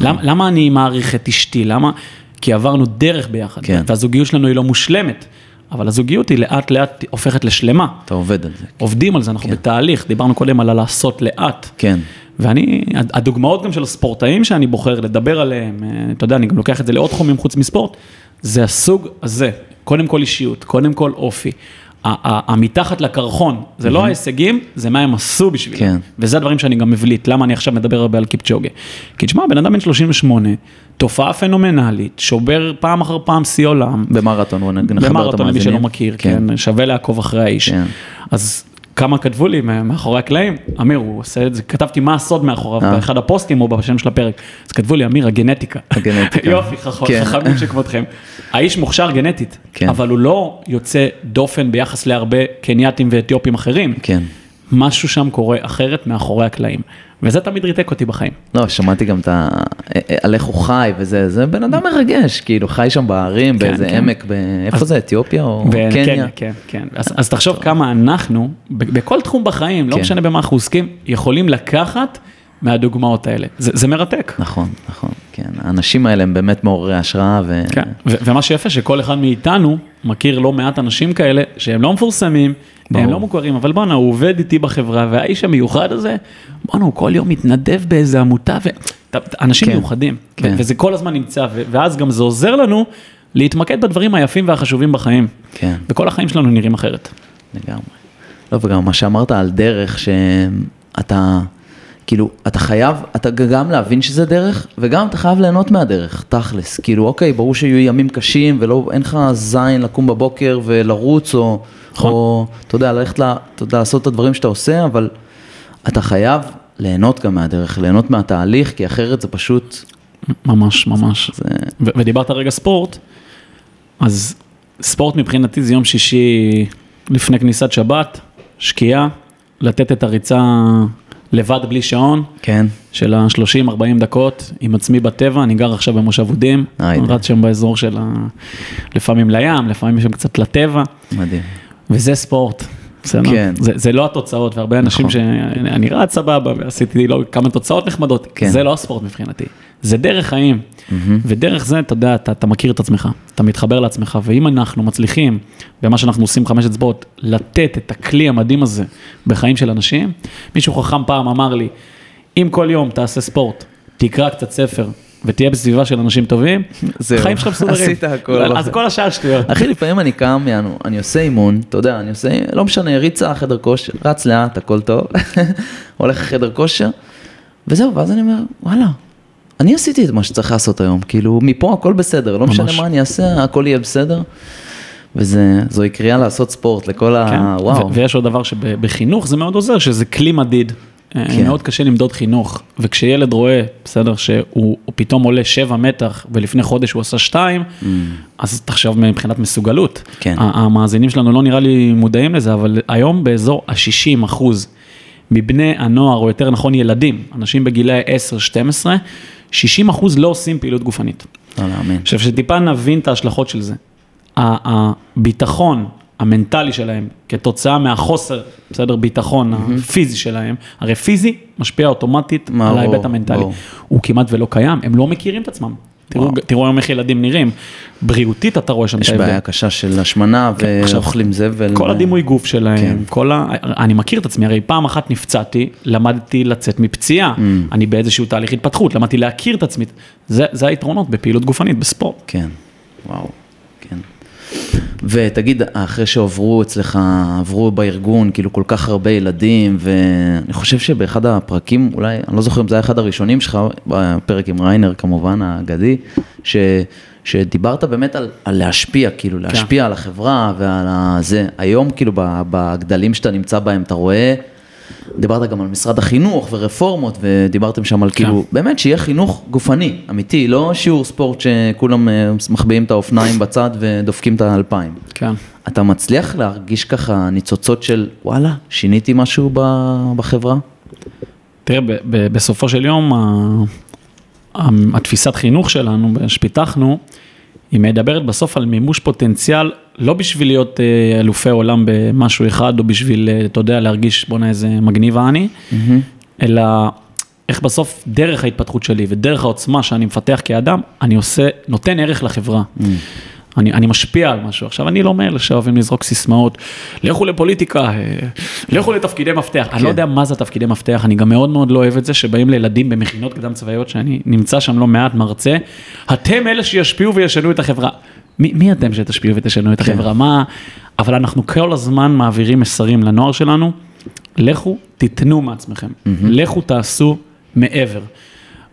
למה, למה אני מעריך את אשתי? למה? כי עברנו דרך ביחד, כן. והזוגיות שלנו היא לא מושלמת, אבל הזוגיות היא לאט לאט הופכת לשלמה. אתה עובד על זה. עובדים על זה, אנחנו בתהליך, דיברנו קודם על הלעשות לאט. כן. ואני, הדוגמאות גם של הספורטאים שאני בוחר לדבר עליהם, אה, אתה יודע, אני גם לוקח את זה לעוד תחומים חוץ מספורט, זה הסוג הזה, קודם כל אישיות, קודם כל אופי. המתחת לקרחון, זה לא ההישגים, זה מה הם עשו בשבילם. כן. וזה הדברים שאני גם מבליט, למה אני עכשיו מדבר הרבה על קיפצ'וגה. כי תשמע, בן אדם בן 38, תופעה פנומנלית, שובר פעם אחר פעם שיא עולם, במרתון, נחבר את במרתון למי המאזינים. שלא מכיר, כן, שווה לעקוב אחרי האיש. כן. אז כמה כתבו לי מאחורי הקלעים, אמיר, הוא עושה את זה, כתבתי מה הסוד מאחוריו, אה. באחד הפוסטים או בשם של הפרק, אז כתבו לי, אמיר, הגנטיקה. הגנטיקה. יופי, כן. חכמים שכמותכם. האיש מוכשר גנטית, כן. אבל הוא לא יוצא דופן ביחס להרבה קנייתים ואתיופים אחרים. כן. משהו שם קורה אחרת מאחורי הקלעים, וזה תמיד ריתק אותי בחיים. לא, שמעתי גם את ה... על איך הוא חי וזה, זה בן אדם מרגש, כאילו חי שם בהרים, כן, באיזה כן. עמק, איפה זה, אתיופיה או ו- קניה? כן, כן, כן. אז, אז תחשוב כמה אנחנו, בכל תחום בחיים, לא כן. משנה במה אנחנו עוסקים, יכולים לקחת מהדוגמאות האלה. זה, זה מרתק. נכון, נכון, כן. האנשים האלה הם באמת מעוררי השראה, ו... כן. ו- ומה שיפה שכל אחד מאיתנו מכיר לא מעט אנשים כאלה שהם לא מפורסמים, ברור. הם לא מוכרים, אבל בואנה, הוא עובד איתי בחברה, והאיש המיוחד הזה, בואנה, הוא כל יום מתנדב באיזה עמותה, ו... אנשים כן, מיוחדים, כן. ו- וזה כל הזמן נמצא, ו- ואז גם זה עוזר לנו להתמקד בדברים היפים והחשובים בחיים, כן. וכל החיים שלנו נראים אחרת. לגמרי. לא, וגם מה שאמרת על דרך, שאתה, כאילו, אתה חייב, אתה גם להבין שזה דרך, וגם אתה חייב ליהנות מהדרך, תכלס. כאילו, אוקיי, ברור שיהיו ימים קשים, ולא, אין לך זין לקום בבוקר ולרוץ, או, נכון. או אתה יודע, ללכת, לה, אתה יודע, לעשות את הדברים שאתה עושה, אבל אתה חייב ליהנות גם מהדרך, ליהנות מהתהליך, כי אחרת זה פשוט, ממש, ממש. זה, ו- ודיברת רגע ספורט, אז ספורט מבחינתי זה יום שישי לפני כניסת שבת, שקיעה, לתת את הריצה לבד בלי שעון, כן, של ה-30-40 דקות, עם עצמי בטבע, אני גר עכשיו במושב אודים, אה, אני רץ שם באזור של ה... לפעמים לים, לפעמים שם קצת לטבע, מדהים. וזה ספורט. בסדר? כן. זה, זה לא התוצאות, והרבה אנשים נכון. שאני אני רץ סבבה, ועשיתי לו כמה תוצאות נחמדות, כן. זה לא הספורט מבחינתי, זה דרך חיים, ודרך זה, אתה יודע, אתה, אתה מכיר את עצמך, אתה מתחבר לעצמך, ואם אנחנו מצליחים, במה שאנחנו עושים חמש אצבעות, לתת את הכלי המדהים הזה בחיים של אנשים, מישהו חכם פעם אמר לי, אם כל יום תעשה ספורט, תקרא קצת ספר, ותהיה בסביבה של אנשים טובים, זהו, החיים שלך מסודרים. עשית הכל. אז כל השאר שטויות. אחי, לפעמים אני קם, יענו, אני עושה אימון, אתה יודע, אני עושה, לא משנה, ריצה, חדר כושר, רץ לאט, הכל טוב, הולך לחדר כושר, וזהו, ואז אני אומר, וואלה, אני עשיתי את מה שצריך לעשות היום, כאילו, מפה הכל בסדר, לא משנה ממש. מה אני אעשה, הכל יהיה בסדר, וזוהי קריאה לעשות ספורט לכל ה... כן, וואו, ו- ויש עוד דבר שבחינוך זה מאוד עוזר, שזה כלי מדיד. כן. כן. מאוד קשה למדוד חינוך, וכשילד רואה, בסדר, שהוא הוא פתאום עולה שבע מתח, ולפני חודש הוא עשה שתיים, אז תחשוב מבחינת מסוגלות. Mm. כן. ה- המאזינים שלנו לא נראה לי מודעים לזה, אבל היום באזור ה-60 אחוז מבני הנוער, או יותר נכון ילדים, אנשים בגילאי 10-12, 60 אחוז לא עושים פעילות גופנית. לא להאמין. עכשיו, שטיפה נבין את ההשלכות של זה. הביטחון המנטלי שלהם, כתוצאה מהחוסר, בסדר, ביטחון הפיזי שלהם, הרי פיזי משפיע אוטומטית מה, על ההיבט המנטלי. ברור. הוא כמעט ולא קיים, הם לא מכירים את עצמם. תראו. תראו היום איך ילדים נראים, בריאותית אתה רואה שם את יש ההבדל. בעיה קשה של השמנה, עכשיו, ואוכלים זבל. כל הדימוי גוף שלהם, כן. כל ה... אני מכיר את עצמי, הרי פעם אחת נפצעתי, למדתי לצאת מפציעה, Mm. אני באיזשהו תהליך התפתחות, למדתי להכיר את עצמי, זה, זה היתרונות בפעילות גופנית, בספורט. כן, וואו, כן. ותגיד, אחרי שעברו אצלך, עברו בארגון, כאילו כל כך הרבה ילדים, ואני חושב שבאחד הפרקים, אולי, אני לא זוכר אם זה היה אחד הראשונים שלך, בפרק עם ריינר כמובן, האגדי, ש, שדיברת באמת על, על להשפיע, כאילו להשפיע על החברה ועל זה. היום, כאילו, בגדלים שאתה נמצא בהם, אתה רואה, דיברת גם על משרד החינוך ורפורמות, ודיברתם שם על כאילו, באמת שיהיה חינוך גופני, אמיתי, לא שיעור ספורט שכולם אה, מחביאים את האופניים בצד ודופקים את האלפיים. כן. אתה מצליח להרגיש ככה ניצוצות של וואלה, שיניתי משהו בחברה? תראה, ב- ב- בסופו של יום, התפיסת חינוך שלנו, שפיתחנו, היא מדברת בסוף על מימוש פוטנציאל, לא בשביל להיות אה, אלופי עולם במשהו אחד, או בשביל, אה, אתה יודע, להרגיש בואנה איזה מגניב אני, אלא איך בסוף דרך ההתפתחות שלי ודרך העוצמה שאני מפתח כאדם, אני עושה, נותן ערך לחברה. אני, אני משפיע על משהו. עכשיו, אני לא מאלה שאוהבים לזרוק סיסמאות, לכו לפוליטיקה, אה, לכו לתפקידי מפתח. אני לא יודע מה זה תפקידי מפתח, אני גם מאוד מאוד לא אוהב את זה שבאים לילדים במכינות קדם צבאיות, שאני נמצא שם לא מעט מרצה, אתם אלה שישפיעו וישנו את החברה. מי, מי אתם שתשפיעו ותשנו את החברה? מה... אבל אנחנו כל הזמן מעבירים מסרים לנוער שלנו, לכו תיתנו מעצמכם, לכו תעשו מעבר.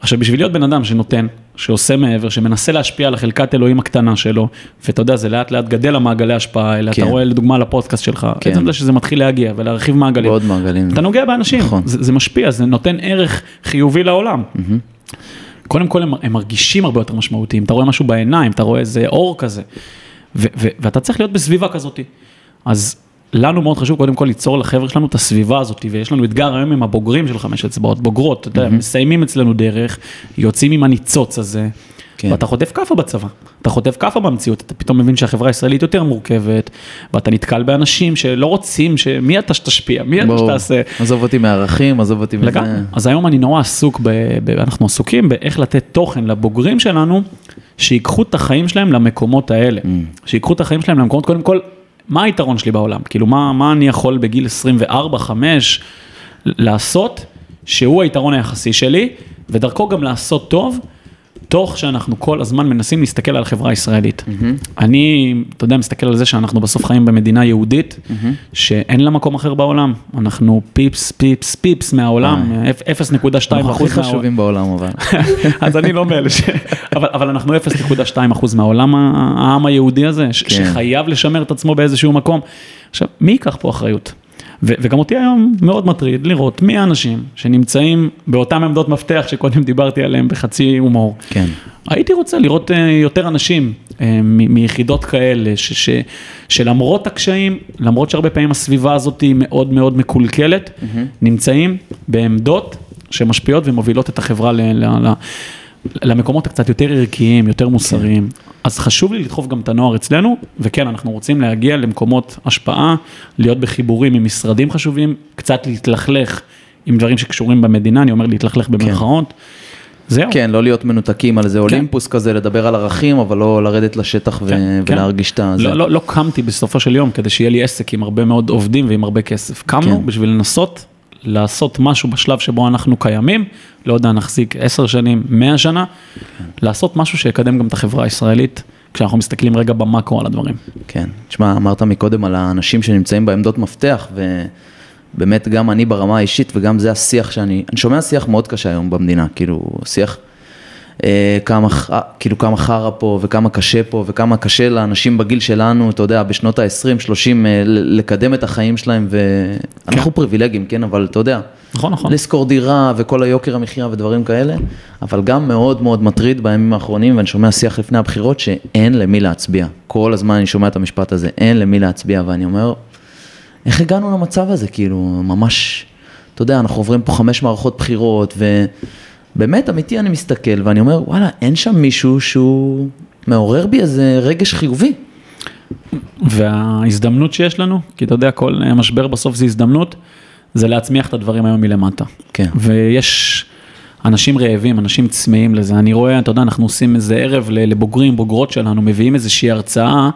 עכשיו, בשביל להיות בן אדם שנותן, שעושה מעבר, שמנסה להשפיע על החלקת אלוהים הקטנה שלו, ואתה יודע, זה לאט לאט גדל המעגלי ההשפעה האלה, כן. אתה רואה לדוגמה על הפודקאסט שלך, כן. עצם זה שזה מתחיל להגיע ולהרחיב מעגלים. ועוד מעגלים. אתה נוגע באנשים, נכון. זה, זה משפיע, זה נותן ערך חיובי לעולם. קודם כל הם, הם מרגישים הרבה יותר משמעותיים, אתה רואה משהו בעיניים, אתה רואה איזה אור כזה, ו, ו, ואתה צריך להיות בסביבה כזאת. אז לנו מאוד חשוב קודם כל ליצור לחבר'ה שלנו את הסביבה הזאת, ויש לנו אתגר היום עם הבוגרים של חמש אצבעות, בוגרות, אתה יודע, מסיימים אצלנו דרך, יוצאים עם הניצוץ הזה, כן. ואתה חוטף כאפה בצבא, אתה חוטף כאפה במציאות, אתה פתאום מבין שהחברה הישראלית יותר מורכבת, ואתה נתקל באנשים שלא רוצים, שמי אתה שתשפיע, מי אתה. שתעשה. עזוב אותי מערכים, עזוב אותי מזה. לגמרי. אז היום אני נורא עסוק, ב, ב, אנחנו עסוקים באיך לתת תוכן לבוגרים שלנו, שיקחו את החיים שלהם למקומות האלה. Mm. שיקחו את החיים שלהם למקומות, קודם כל, מה היתרון שלי בעולם? כאילו, מה, מה אני יכול בגיל 24, 5 לעשות, שהוא היתרון היחסי שלי, ודרכו גם לעשות טוב. תוך שאנחנו כל הזמן מנסים להסתכל על החברה הישראלית. אני, אתה יודע, מסתכל על זה שאנחנו בסוף חיים במדינה יהודית, שאין לה מקום אחר בעולם. אנחנו פיפס, פיפס, פיפס מהעולם, 0.2 אנחנו הכי אחוז מהעולם. חשובים בעולם, אבל. אז אני לא מאלה ש... אבל, אבל אנחנו 0.2 אחוז מהעולם העם היהודי הזה, ש- כן. שחייב לשמר את עצמו באיזשהו מקום. עכשיו, מי ייקח פה אחריות? ו- וגם אותי היום מאוד מטריד לראות מי האנשים שנמצאים באותן עמדות מפתח שקודם דיברתי עליהם בחצי הומור. כן. הייתי רוצה לראות אה, יותר אנשים אה, מ- מיחידות כאלה, ש- ש- שלמרות הקשיים, למרות שהרבה פעמים הסביבה הזאת היא מאוד מאוד מקולקלת, נמצאים בעמדות שמשפיעות ומובילות את החברה ל- ל- ל- למקומות הקצת יותר ערכיים, יותר מוסריים. אז חשוב לי לדחוף גם את הנוער אצלנו, וכן, אנחנו רוצים להגיע למקומות השפעה, להיות בחיבורים עם משרדים חשובים, קצת להתלכלך עם דברים שקשורים במדינה, אני אומר להתלכלך במרכאות. זהו. כן, לא להיות מנותקים על איזה אולימפוס כזה, לדבר על ערכים, אבל לא לרדת לשטח ו- כן, כן. ולהרגיש את זה. לא, לא, לא קמתי בסופו של יום כדי שיהיה לי עסק עם הרבה מאוד עובדים ועם הרבה כסף. קמנו כן. בשביל לנסות לעשות משהו בשלב שבו אנחנו קיימים, לא יודע, נחזיק עשר שנים, מאה שנה, לעשות משהו שיקדם גם את החברה הישראלית, כשאנחנו מסתכלים רגע במאקרו על הדברים. כן. תשמע, אמרת מקודם על האנשים שנמצאים בעמדות מפתח, ובאמת גם אני ברמה האישית, וגם זה השיח שאני, אני שומע שיח מאוד קשה היום במדינה, כאילו, שיח, כמה, ח- אה, כאילו כמה חרא פה, וכמה קשה פה, וכמה קשה לאנשים בגיל שלנו, אתה יודע, בשנות ה-20, 30, אה, לקדם את החיים שלהם, ואנחנו פריבילגים, כן, אבל אתה יודע, נכון, נכון. לשכור דירה וכל היוקר המחיה ודברים כאלה, אבל גם מאוד מאוד מטריד בימים האחרונים, ואני שומע שיח לפני הבחירות שאין למי להצביע. כל הזמן אני שומע את המשפט הזה, אין למי להצביע, ואני אומר, איך הגענו למצב הזה? כאילו, ממש, אתה יודע, אנחנו עוברים פה חמש מערכות בחירות, ובאמת, אמיתי, אני מסתכל ואני אומר, וואלה, אין שם מישהו שהוא מעורר בי איזה רגש חיובי. וההזדמנות שיש לנו, כי אתה יודע, כל משבר בסוף זה הזדמנות, זה להצמיח את הדברים היום מלמטה. כן. ויש אנשים רעבים, אנשים צמאים לזה. אני רואה, אתה יודע, אנחנו עושים איזה ערב לבוגרים, בוגרות שלנו, מביאים איזושהי הרצאה.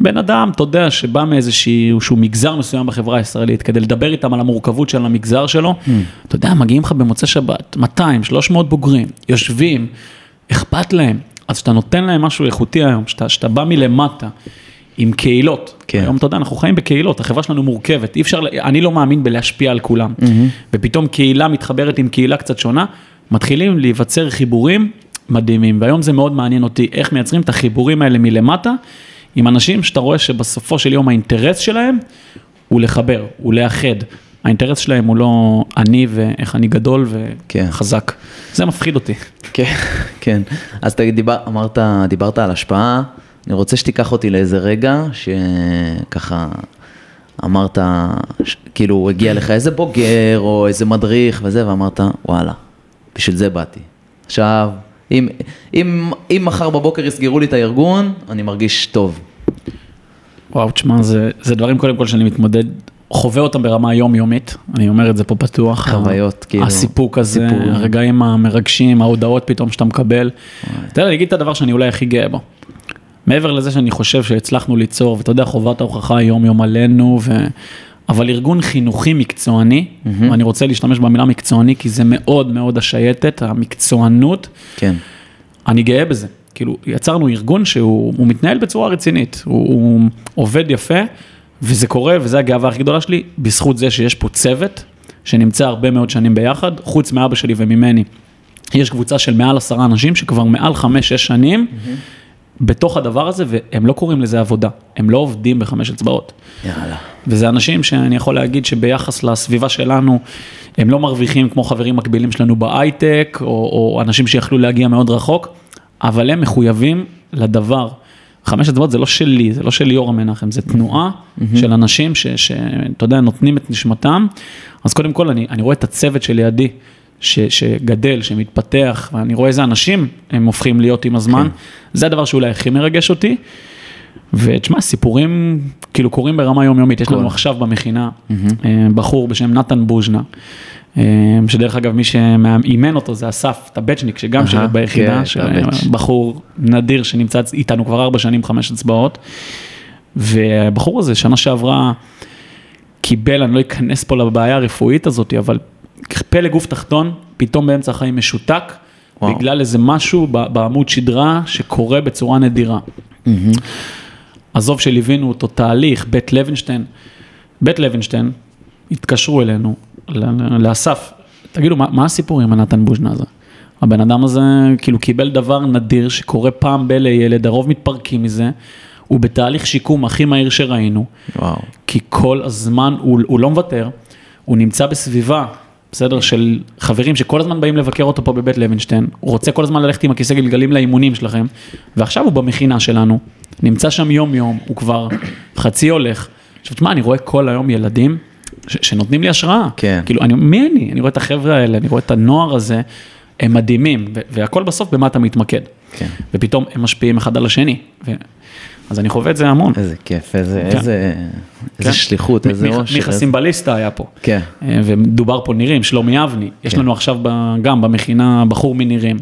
בן אדם, אתה יודע, שבא מאיזשהו מגזר מסוים בחברה הישראלית, כדי לדבר איתם על המורכבות של המגזר שלו, אתה יודע, מגיעים לך במוצאי שבת, 200, 300 בוגרים, יושבים, אכפת להם. אז כשאתה נותן להם משהו איכותי היום, שאתה, שאתה בא מלמטה, עם קהילות, כן. היום אתה יודע, אנחנו חיים בקהילות, החברה שלנו מורכבת, אי אפשר, אני לא מאמין בלהשפיע על כולם. ופתאום קהילה מתחברת עם קהילה קצת שונה, מתחילים להיווצר חיבורים מדהימים, והיום זה מאוד מעניין אותי, איך מייצרים את החיבורים האלה מלמטה, עם אנשים שאתה רואה שבסופו של יום האינטרס שלהם הוא לחבר, הוא לאחד. האינטרס שלהם הוא לא אני ואיך אני גדול כן. וחזק. זה מפחיד אותי. כן, כן. אז תגיד, דיבר, אמרת, דיברת על השפעה, אני רוצה שתיקח אותי לאיזה רגע, שככה אמרת, ש- כאילו הגיע לך איזה בוגר או איזה מדריך וזה, ואמרת, וואלה, בשביל זה באתי. עכשיו, אם, אם, אם מחר בבוקר יסגרו לי את הארגון, אני מרגיש טוב. וואו, תשמע, זה, זה דברים קודם כל שאני מתמודד, חווה אותם ברמה יומיומית, אני אומר את זה פה פתוח. חוויות, ה- כאילו, הסיפוק הזה, סיפור. הרגעים המרגשים, ההודעות פתאום שאתה מקבל. יודע, אני אגיד את הדבר שאני אולי הכי גאה בו. מעבר לזה שאני חושב שהצלחנו ליצור, ואתה יודע, חובת ההוכחה היא יום יום עלינו, ו... אבל ארגון חינוכי מקצועני, ואני רוצה להשתמש במילה מקצועני, כי זה מאוד מאוד השייטת, המקצוענות, כן, אני גאה בזה. כאילו, יצרנו ארגון שהוא הוא מתנהל בצורה רצינית, הוא, הוא עובד יפה, וזה קורה, וזו הגאווה הכי גדולה שלי, בזכות זה שיש פה צוות, שנמצא הרבה מאוד שנים ביחד, חוץ מאבא שלי וממני. יש קבוצה של מעל עשרה אנשים שכבר מעל חמש-שש שנים בתוך הדבר הזה, והם לא קוראים לזה עבודה, הם לא עובדים בחמש אצבעות. יאללה. וזה אנשים שאני יכול להגיד שביחס לסביבה שלנו, הם לא מרוויחים כמו חברים מקבילים שלנו בהייטק, או, או אנשים שיכלו להגיע מאוד רחוק, אבל הם מחויבים לדבר. חמש אצבעות זה לא שלי, זה לא של ליאור מנחם, זה תנועה של אנשים שאתה יודע, נותנים את נשמתם. אז קודם כל, אני, אני רואה את הצוות שלידי, ש, שגדל, שמתפתח, ואני רואה איזה אנשים הם הופכים להיות עם הזמן. זה הדבר שאולי הכי מרגש אותי. ותשמע, סיפורים כאילו קורים ברמה יומיומית, יש לנו. עכשיו במכינה אה, בחור בשם נתן בוז'נה, אה, שדרך אגב מי שאימן אותו זה אסף טבצ'ניק, שגם שירת ביחידה, כן. בחור נדיר שנמצא איתנו כבר ארבע שנים, חמש אצבעות, והבחור הזה שנה שעברה קיבל, אני לא אכנס פה לבעיה הרפואית הזאת, אבל פלא גוף תחתון, פתאום באמצע החיים משותק, וואו. בגלל איזה משהו בעמוד שדרה שקורה בצורה נדירה. עזוב שליווינו אותו תהליך, בית לוינשטיין, בית לוינשטיין, התקשרו אלינו, לאסף, תגידו, מה, מה הסיפור עם הנתן בוז'נה הזה? הבן אדם הזה כאילו קיבל דבר נדיר שקורה פעם ב- לילד, הרוב מתפרקים מזה, הוא בתהליך שיקום הכי מהיר שראינו, וואו. כי כל הזמן הוא, הוא לא מוותר, הוא נמצא בסביבה, בסדר, של חברים שכל הזמן באים לבקר אותו פה בבית לוינשטיין, הוא רוצה כל הזמן ללכת עם הכיסא גלגלים לאימונים שלכם, ועכשיו הוא במכינה שלנו, נמצא שם יום יום, הוא כבר חצי הולך. עכשיו תשמע, אני רואה כל היום ילדים ש- שנותנים לי השראה. כן. כאילו, אני, מי אני? אני רואה את החבר'ה האלה, אני רואה את הנוער הזה, הם מדהימים, והכל בסוף במה אתה מתמקד. כן. ופתאום הם משפיעים אחד על השני. ו... אז אני חווה את זה המון. איזה כיף, איזה, כן. איזה, איזה כן. שליחות, איזה אושר. מיכה איזה- סימבליסטה היה פה. כן. אה, ומדובר פה נירים, שלומי אבני, יש כן. לנו עכשיו גם במכינה בחור מנירים,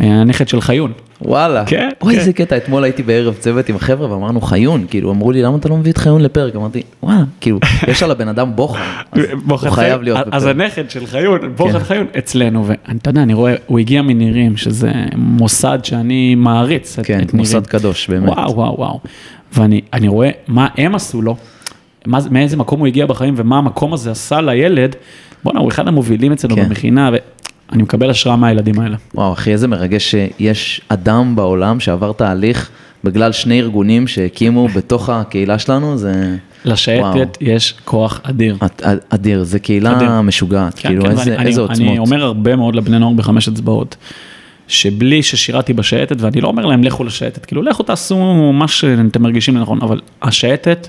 אה, הנכד של חיון. וואלה. כן, אוי, כן. איזה קטע, אתמול הייתי בערב צוות עם החבר'ה ואמרנו חיון, כאילו, אמרו לי, למה אתה לא מביא את חיון לפרק? אמרתי, וואלה, כאילו, יש על הבן אדם בוחן, אז הוא חייב. להיות אז בפרק. הנכד של חיון, בוחן כן. חיון, אצלנו, ואתה יודע, אני רואה, הוא הגיע מנירים, שזה מוסד שאני מעריץ את כן, נירים. מוסד קדוש, באמת. וואו, וואו, וואו. ואני אני רואה מה הם עשו לו, מה, זה- מאיזה מקום הוא הגיע בחיים ומה המקום הזה עשה לילד. בואנה, הוא אחד המובילים אצלנו כן. במכינה, ואני מקבל השראה מהילדים האלה. וואו, אחי, איזה מרגש שיש אדם בעולם שעבר תהליך בגלל שני ארגונים שהקימו בתוך הקהילה שלנו, זה לשייטת יש כוח אדיר. אד- אד- אדיר, זה קהילה אדיר. משוגעת, כן, כאילו, כן, איזה ואני- איזה אני- עוצמות. אני אומר הרבה מאוד לבני נוער בחמש אצבעות, שבלי ששירתי בשייטת, ואני לא אומר להם לכו לשייטת, כאילו לכו תעשו מה שאתם מרגישים לנכון, אבל השייטת,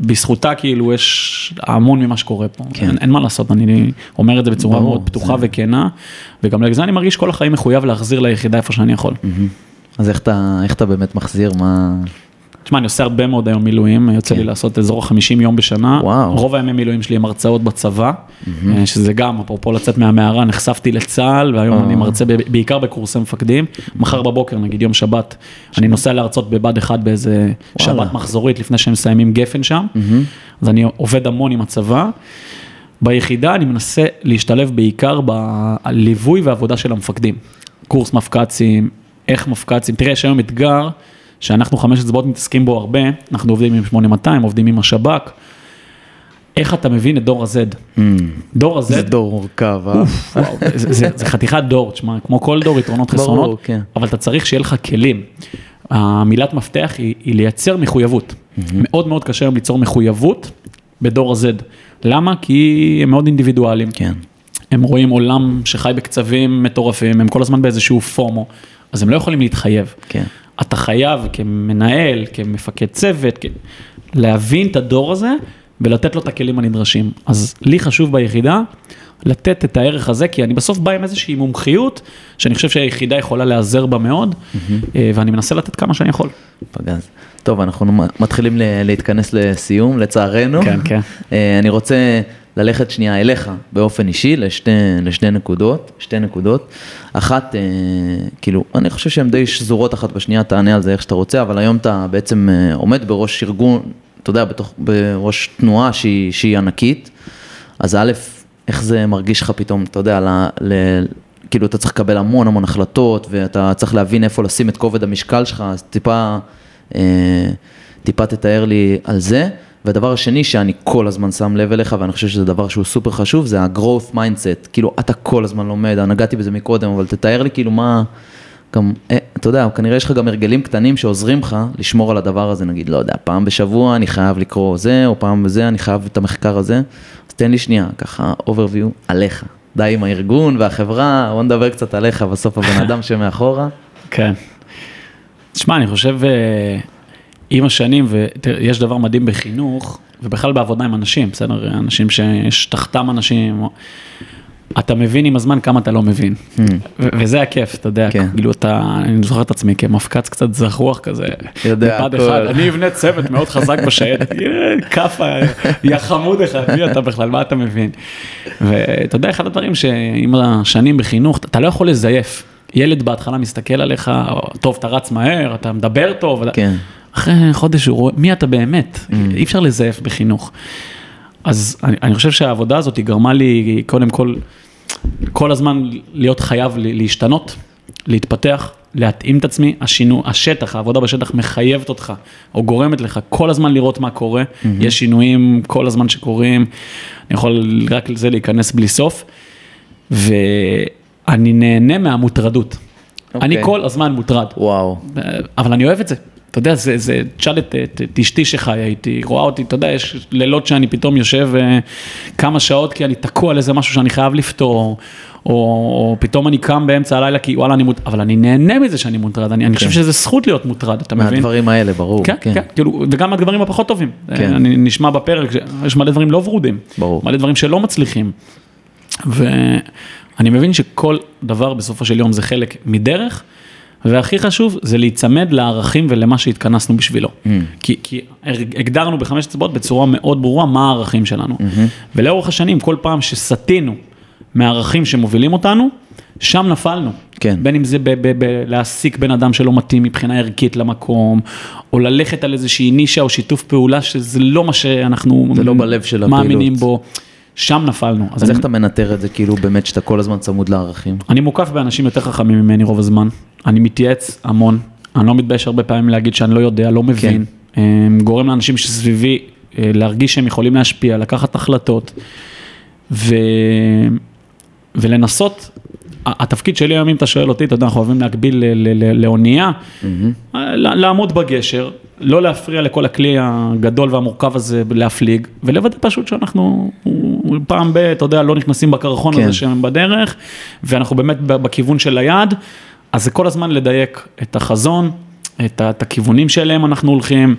בזכותה כאילו יש המון ממה שקורה פה, כן. אין, אין מה לעשות, אני אומר את זה בצורה ברור, מאוד פתוחה זה- וכנה, וגם לזה אני מרגיש כל החיים מחויב להחזיר ליחידה איפה שאני יכול. אז איך אתה, איך אתה באמת מחזיר, מה... תשמע, אני עושה הרבה מאוד היום מילואים, יוצא לי כן. לעשות אזור ה-50 יום בשנה. וואו. רוב הימי מילואים שלי הם הרצאות בצבא, אה, שזה גם, אפרופו לצאת מהמערה, נחשפתי לצה"ל, והיום אה. אני מרצה ב- בעיקר בקורסי מפקדים. מחר בבוקר, נגיד יום שבת, אני נוסע להרצות בבה"ד 1 באיזה וואלה. שבת מחזורית לפני שהם מסיימים גפן שם, אז אני עובד המון עם הצבא. ביחידה אני מנסה להשתלב בעיקר בליווי והעבודה של המפקדים. קורס מפק"צים, איך מפק"צים, תראה, יש היום אתגר שאנחנו חמש אצבעות מתעסקים בו הרבה, אנחנו עובדים עם 8200, עובדים עם השב"כ. איך אתה מבין את דור ה-Z? דור ה-Z, זה דור מורכב, אה? זה, זה, זה חתיכת דור, תשמע, כמו כל דור, יתרונות ברור, חסרונות, כן. אבל אתה צריך שיהיה לך כלים. המילת מפתח היא, היא לייצר מחויבות. מאוד מאוד קשה היום ליצור מחויבות בדור ה-Z. למה? כי הם מאוד אינדיבידואלים. כן. הם רואים עולם שחי בקצבים מטורפים, הם כל הזמן באיזשהו פומו, אז הם לא יכולים להתחייב. כן. אתה חייב כמנהל, כמפקד צוות. להבין את הדור הזה ולתת לו את הכלים הנדרשים. אז לי חשוב ביחידה לתת את הערך הזה, כי אני בסוף בא עם איזושהי מומחיות, שאני חושב שהיחידה יכולה להיעזר בה מאוד, אה, ואני מנסה לתת כמה שאני יכול. פגז. טוב, אנחנו מתחילים להתכנס לסיום, לצערנו. כן, כן. אה, אני רוצה ללכת שנייה אליך באופן אישי לשתי, לשתי נקודות, שתי נקודות. אחת, אה, כאילו, אני חושב שהן די שזורות אחת בשנייה, תענה על זה איך שאתה רוצה, אבל היום אתה בעצם אה, עומד בראש ארגון, אתה יודע, בתוך, בראש תנועה שהיא, שהיא ענקית. אז א', איך זה מרגיש לך פתאום, אתה יודע, ל, ל, כאילו אתה צריך לקבל המון המון החלטות, ואתה צריך להבין איפה לשים את כובד המשקל שלך, אז טיפה, אה, טיפה תתאר לי על זה. והדבר השני שאני כל הזמן שם לב אליך, ואני חושב שזה דבר שהוא סופר חשוב, זה ה-growth mindset, כאילו אתה כל הזמן לומד, נגעתי בזה מקודם, אבל תתאר לי כאילו מה, גם, אה, אתה יודע, כנראה יש לך גם הרגלים קטנים שעוזרים לך לשמור על הדבר הזה, נגיד, לא יודע, פעם בשבוע אני חייב לקרוא זה, או פעם בזה אני חייב את המחקר הזה, אז תן לי שנייה, ככה, overview עליך. די עם הארגון והחברה, בוא נדבר קצת עליך, בסוף הבן אדם שמאחורה. כן. תשמע, אני חושב, אה, עם השנים, ויש דבר מדהים בחינוך, ובכלל בעבודה עם אנשים, בסדר? אנשים שיש תחתם אנשים, אתה מבין עם הזמן כמה אתה לא מבין. ו- וזה הכיף, אתה יודע, כן. כאילו אתה, אני זוכר את עצמי כמפקץ קצת זחוח כזה. יודע הכל. אחד, אני אבנה צוות מאוד חזק בשייטת, יא, כאפה, יא חמוד אחד, מי אתה בכלל, מה אתה מבין? ואתה יודע, אחד הדברים שעם השנים בחינוך, אתה לא יכול לזייף. ילד בהתחלה מסתכל עליך, טוב, אתה רץ מהר, אתה מדבר טוב, כן. אחרי חודש הוא רואה, מי אתה באמת? אי אפשר לזייף בחינוך. אז אני, אני חושב שהעבודה הזאת היא גרמה לי קודם כל, כל הזמן להיות חייב להשתנות, להתפתח, להתאים את עצמי, השינו, השטח, העבודה בשטח מחייבת אותך, או גורמת לך כל הזמן לראות מה קורה, יש שינויים כל הזמן שקורים, אני יכול רק לזה להיכנס בלי סוף, ואני נהנה מהמוטרדות. אני אוקיי. כל הזמן מוטרד. וואו. אבל אני אוהב את זה. אתה יודע, זה, זה, תשאל את, את, את אשתי שחיה איתי, רואה אותי, אתה יודע, יש לילות שאני פתאום יושב אה, כמה שעות כי אני תקוע על איזה משהו שאני חייב לפתור, או, או פתאום אני קם באמצע הלילה כי וואלה אני מוטרד, אבל אני נהנה מזה שאני מוטרד, אני, אני חושב שזה זכות להיות מוטרד, אתה מבין? מהדברים האלה, ברור. כן, כן, כאילו, וגם הדברים הפחות טובים. כן. אני נשמע בפרק, יש מלא דברים לא ורודים. ברור. מלא דברים שלא מצליחים. ואני מבין שכל דבר בסופו של יום זה חלק מדרך, והכי חשוב זה להיצמד לערכים ולמה שהתכנסנו בשבילו. Mm. כי, כי הגדרנו בחמש אצבעות בצורה מאוד ברורה מה הערכים שלנו. Mm-hmm. ולאורך השנים, כל פעם שסטינו מהערכים שמובילים אותנו, שם נפלנו. כן. בין אם זה ב- ב- ב- בן אדם שלא מתאים מבחינה ערכית למקום, או ללכת על איזושהי נישה או שיתוף פעולה שזה לא מה שאנחנו זה לא בלב של מאמינים הפעילות. בו, שם נפלנו. אז אני, איך אתה מנטר את זה, כאילו, באמת שאתה כל הזמן צמוד לערכים? אני מוקף באנשים יותר חכמים ממני רוב הזמן, אני מתייעץ המון, אני לא מתבייש הרבה פעמים להגיד שאני לא יודע, לא מבין, כן. גורם לאנשים שסביבי אה, להרגיש שהם יכולים להשפיע, לקחת החלטות, ו... ולנסות, התפקיד שלי היום, אם אתה שואל אותי, אתה יודע, אנחנו אוהבים להקביל לאונייה, ל- לעמוד בגשר, לא להפריע לכל הכלי הגדול והמורכב הזה להפליג, ולוודא פשוט שאנחנו פעם ב, אתה יודע, לא נכנסים בקרחון כן. הזה שהם בדרך, ואנחנו באמת בכיוון של היעד, אז זה כל הזמן לדייק את החזון, את, את הכיוונים שאליהם אנחנו הולכים,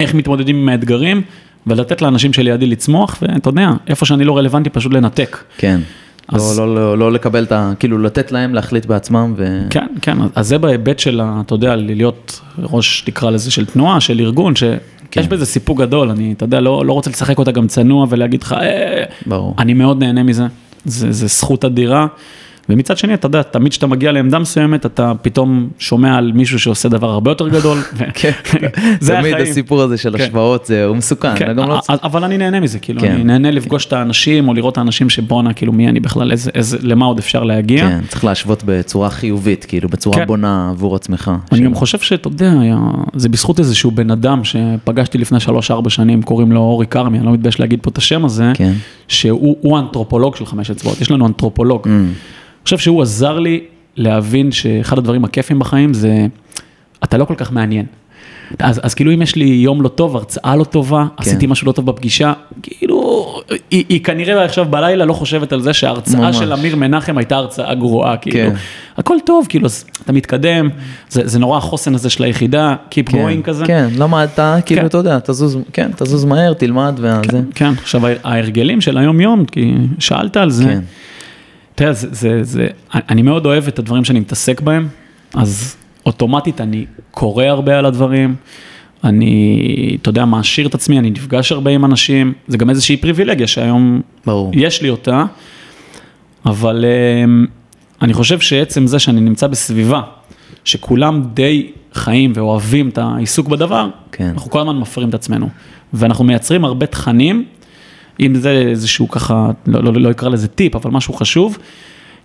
איך מתמודדים עם האתגרים, ולתת לאנשים שלידי לצמוח, ואתה יודע, איפה שאני לא רלוונטי, פשוט לנתק. כן. אז- לא, לא, לא, לא לקבל את ה... כאילו, לתת להם להחליט בעצמם, ו... כן, כן, אז זה בהיבט של, אתה יודע, להיות ראש, תקרא לזה, של תנועה, של ארגון, שיש כן. בזה סיפוק גדול, אני, אתה יודע, לא, לא רוצה לשחק אותה גם צנוע ולהגיד לך, אה, ברור. אני מאוד נהנה מזה, זה, זה זכות אדירה. ומצד שני, אתה יודע, תמיד כשאתה מגיע לעמדה מסוימת, אתה פתאום שומע על מישהו שעושה דבר הרבה יותר גדול. כן, זה תמיד. הסיפור הזה של כן. השוואות, זה- הוא מסוכן, כן, לא אבל אני נהנה מזה, כאילו, כן. אני נהנה לפגוש את האנשים, או לראות את האנשים שבואנה, כאילו, מי אני בכלל, למה עוד אפשר להגיע. כן, צריך להשוות בצורה חיובית, כאילו, בצורה כן. בונה עבור עצמך. אני גם חושב שאתה יודע, זה בזכות איזשהו בן אדם שפגשתי לפני 3-4 שנים, קוראים לו אורי כרמי, אני לא מתבייש להגיד פה את השם הזה, כן. שהוא הוא האנתרופולוג של חמש אצבעות, יש לנו אנתרופולוג. אני חושב שהוא עזר לי להבין שאחד הדברים הכיפים בחיים זה, אתה לא כל כך מעניין. אז, אז כאילו אם יש לי יום לא טוב, הרצאה לא טובה, כן. עשיתי משהו לא טוב בפגישה, כאילו, היא, היא כנראה עכשיו בלילה לא חושבת על זה שההרצאה ממש. של אמיר מנחם הייתה הרצאה גרועה, כאילו, כן. הכל טוב, כאילו, אתה מתקדם, זה, זה נורא החוסן הזה של היחידה, Keep כן, going כזה. כן, למדת, כאילו, כן. אתה יודע, תזוז, כן, תזוז מהר, תלמד וזה. כן, כן, עכשיו ההרגלים של היום-יום, כי שאלת על זה. כן. תראה, זה, זה, זה, אני מאוד אוהב את הדברים שאני מתעסק בהם, אז אוטומטית אני קורא הרבה על הדברים, אני, אתה יודע, מעשיר את עצמי, אני נפגש הרבה עם אנשים, זה גם איזושהי פריבילגיה שהיום ברור. יש לי אותה, אבל אמ, אני חושב שעצם זה שאני נמצא בסביבה, שכולם די חיים ואוהבים את העיסוק בדבר, כן. אנחנו כל הזמן מפרים את עצמנו, ואנחנו מייצרים הרבה תכנים. אם זה איזשהו ככה, לא, לא, לא אקרא לזה טיפ, אבל משהו חשוב,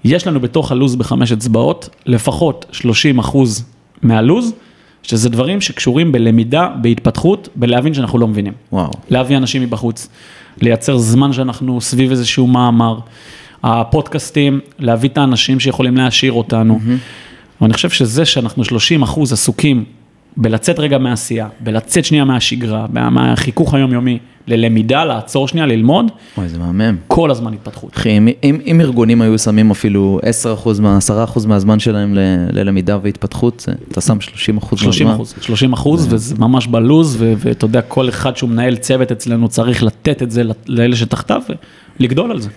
יש לנו בתוך הלו"ז בחמש אצבעות, לפחות 30 אחוז מהלו"ז, שזה דברים שקשורים בלמידה, בהתפתחות, בלהבין שאנחנו לא מבינים. וואו. להביא אנשים מבחוץ, לייצר זמן שאנחנו סביב איזשהו מאמר, הפודקאסטים, להביא את האנשים שיכולים להעשיר אותנו. Mm-hmm. ואני חושב שזה שאנחנו 30 אחוז עסוקים בלצאת רגע מהעשייה, בלצאת שנייה מהשגרה, מהחיכוך היומיומי, ללמידה, לעצור שנייה, ללמוד. וואי, זה מהמם. כל הזמן התפתחות. אחי, אם, אם, אם ארגונים היו שמים אפילו 10% מה, 10% מהזמן שלהם ל, ללמידה והתפתחות, אתה שם 30% 30 מהזמן. 30 אחוז, וזה ממש בלוז, ואתה יודע, כל אחד שהוא מנהל צוות אצלנו צריך לתת את זה לאלה שתחתיו, ולגדול על זה.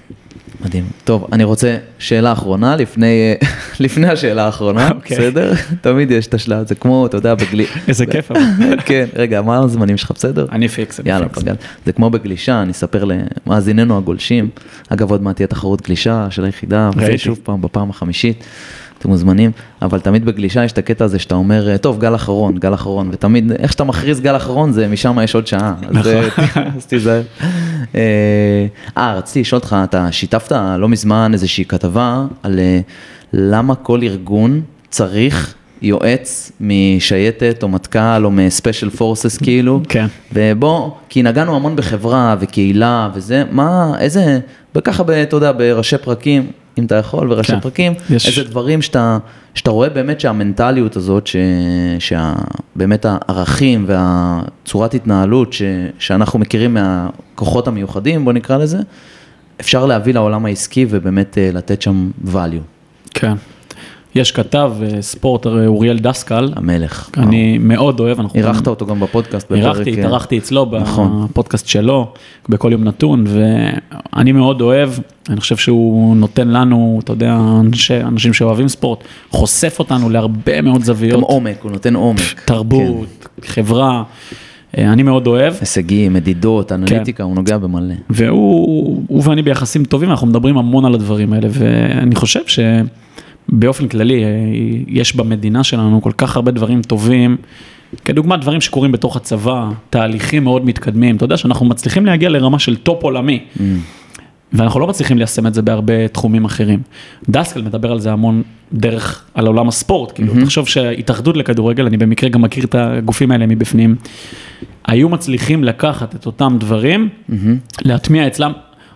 מדהים. טוב, אני רוצה שאלה אחרונה לפני, לפני השאלה האחרונה, okay. okay. בסדר? תמיד יש את השלב, זה כמו, אתה יודע, בגלי... איזה כיף. כן, רגע, מה הזמנים שלך, בסדר? אני פיקס, אני יאללה, פיקס. זה כמו בגלישה, אני אספר למאזיננו הגולשים. אגב, עוד מעט תהיה תחרות גלישה של היחידה, וזה שוב פעם, בפעם החמישית. אתם מוזמנים, אבל תמיד בגלישה יש את הקטע הזה שאתה אומר, טוב, גל אחרון, גל אחרון, ותמיד, איך שאתה מכריז גל אחרון, זה משם יש עוד שעה. נכון. אז תיזהר. אה, אה, רציתי לשאול אותך, אתה שיתפת לא מזמן איזושהי כתבה על אה, למה כל ארגון צריך יועץ משייטת או מטכ"ל או מספיישל פורסס כאילו. כן. ובוא, כי נגענו המון בחברה וקהילה וזה, מה, איזה, וככה, אתה יודע, בראשי פרקים, אם אתה יכול, בראשי כן. פרקים, יש... איזה דברים שאתה, שאתה רואה באמת שהמנטליות הזאת, ש, שבאמת הערכים והצורת התנהלות ש, שאנחנו מכירים מהכוחות המיוחדים, בוא נקרא לזה, אפשר להביא לעולם העסקי ובאמת אה, לתת שם value. כן. יש כתב אה, ספורט, אוריאל דסקל. המלך. אני מאוד אוהב. אירחת אותו גם בפודקאסט. אירחתי, אה, התארחתי אצלו נכון. בפודקאסט שלו, בכל יום נתון, ואני מאוד אוהב, אני חושב שהוא נותן לנו, אתה יודע, אנשי, אנשים שאוהבים ספורט, חושף אותנו להרבה מאוד זוויות. גם עומק, הוא נותן עומק. תרבות, כן. חברה. אה, אני מאוד אוהב. הישגים, מדידות, אנליטיקה, כן. הוא נוגע במלא. והוא הוא ואני ביחסים טובים, אנחנו מדברים המון על הדברים האלה, ואני חושב ש... באופן כללי, אה, יש במדינה שלנו כל כך הרבה דברים טובים, כדוגמת דברים שקורים בתוך הצבא, תהליכים מאוד מתקדמים, אתה יודע שאנחנו מצליחים להגיע לרמה של טופ עולמי. Mm. ואנחנו לא מצליחים ליישם את זה בהרבה תחומים אחרים. דסקל מדבר על זה המון דרך, על עולם הספורט, כאילו, mm-hmm. תחשוב שהתאחדות לכדורגל, אני במקרה גם מכיר את הגופים האלה מבפנים, היו מצליחים לקחת את אותם דברים, mm-hmm. להטמיע אצלם,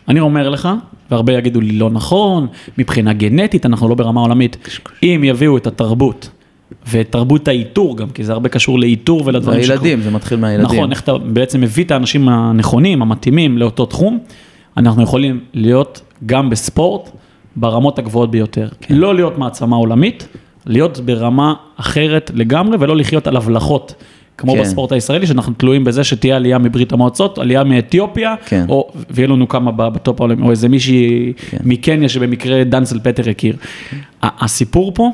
אני אומר לך, והרבה יגידו לי לא נכון, מבחינה גנטית אנחנו לא ברמה עולמית. אם יביאו את התרבות ואת תרבות האיתור גם, כי זה הרבה קשור לאיתור ולדברים שקורים. הילדים, זה מתחיל מהילדים. נכון, איך אתה בעצם מביא את האנשים הנכונים, המתאימים לאותו תחום, אנחנו יכולים להיות גם בספורט ברמות הגבוהות ביותר. כן. לא להיות מעצמה עולמית, להיות ברמה אחרת לגמרי ולא לחיות על הבלחות. כמו כן. בספורט הישראלי, שאנחנו תלויים בזה שתהיה עלייה מברית המועצות, עלייה מאתיופיה, כן. או, ויהיה לנו כמה בטופ העולמי, או איזה מישהי כן. מקניה שבמקרה דנסל פטר הכיר. כן. הסיפור פה,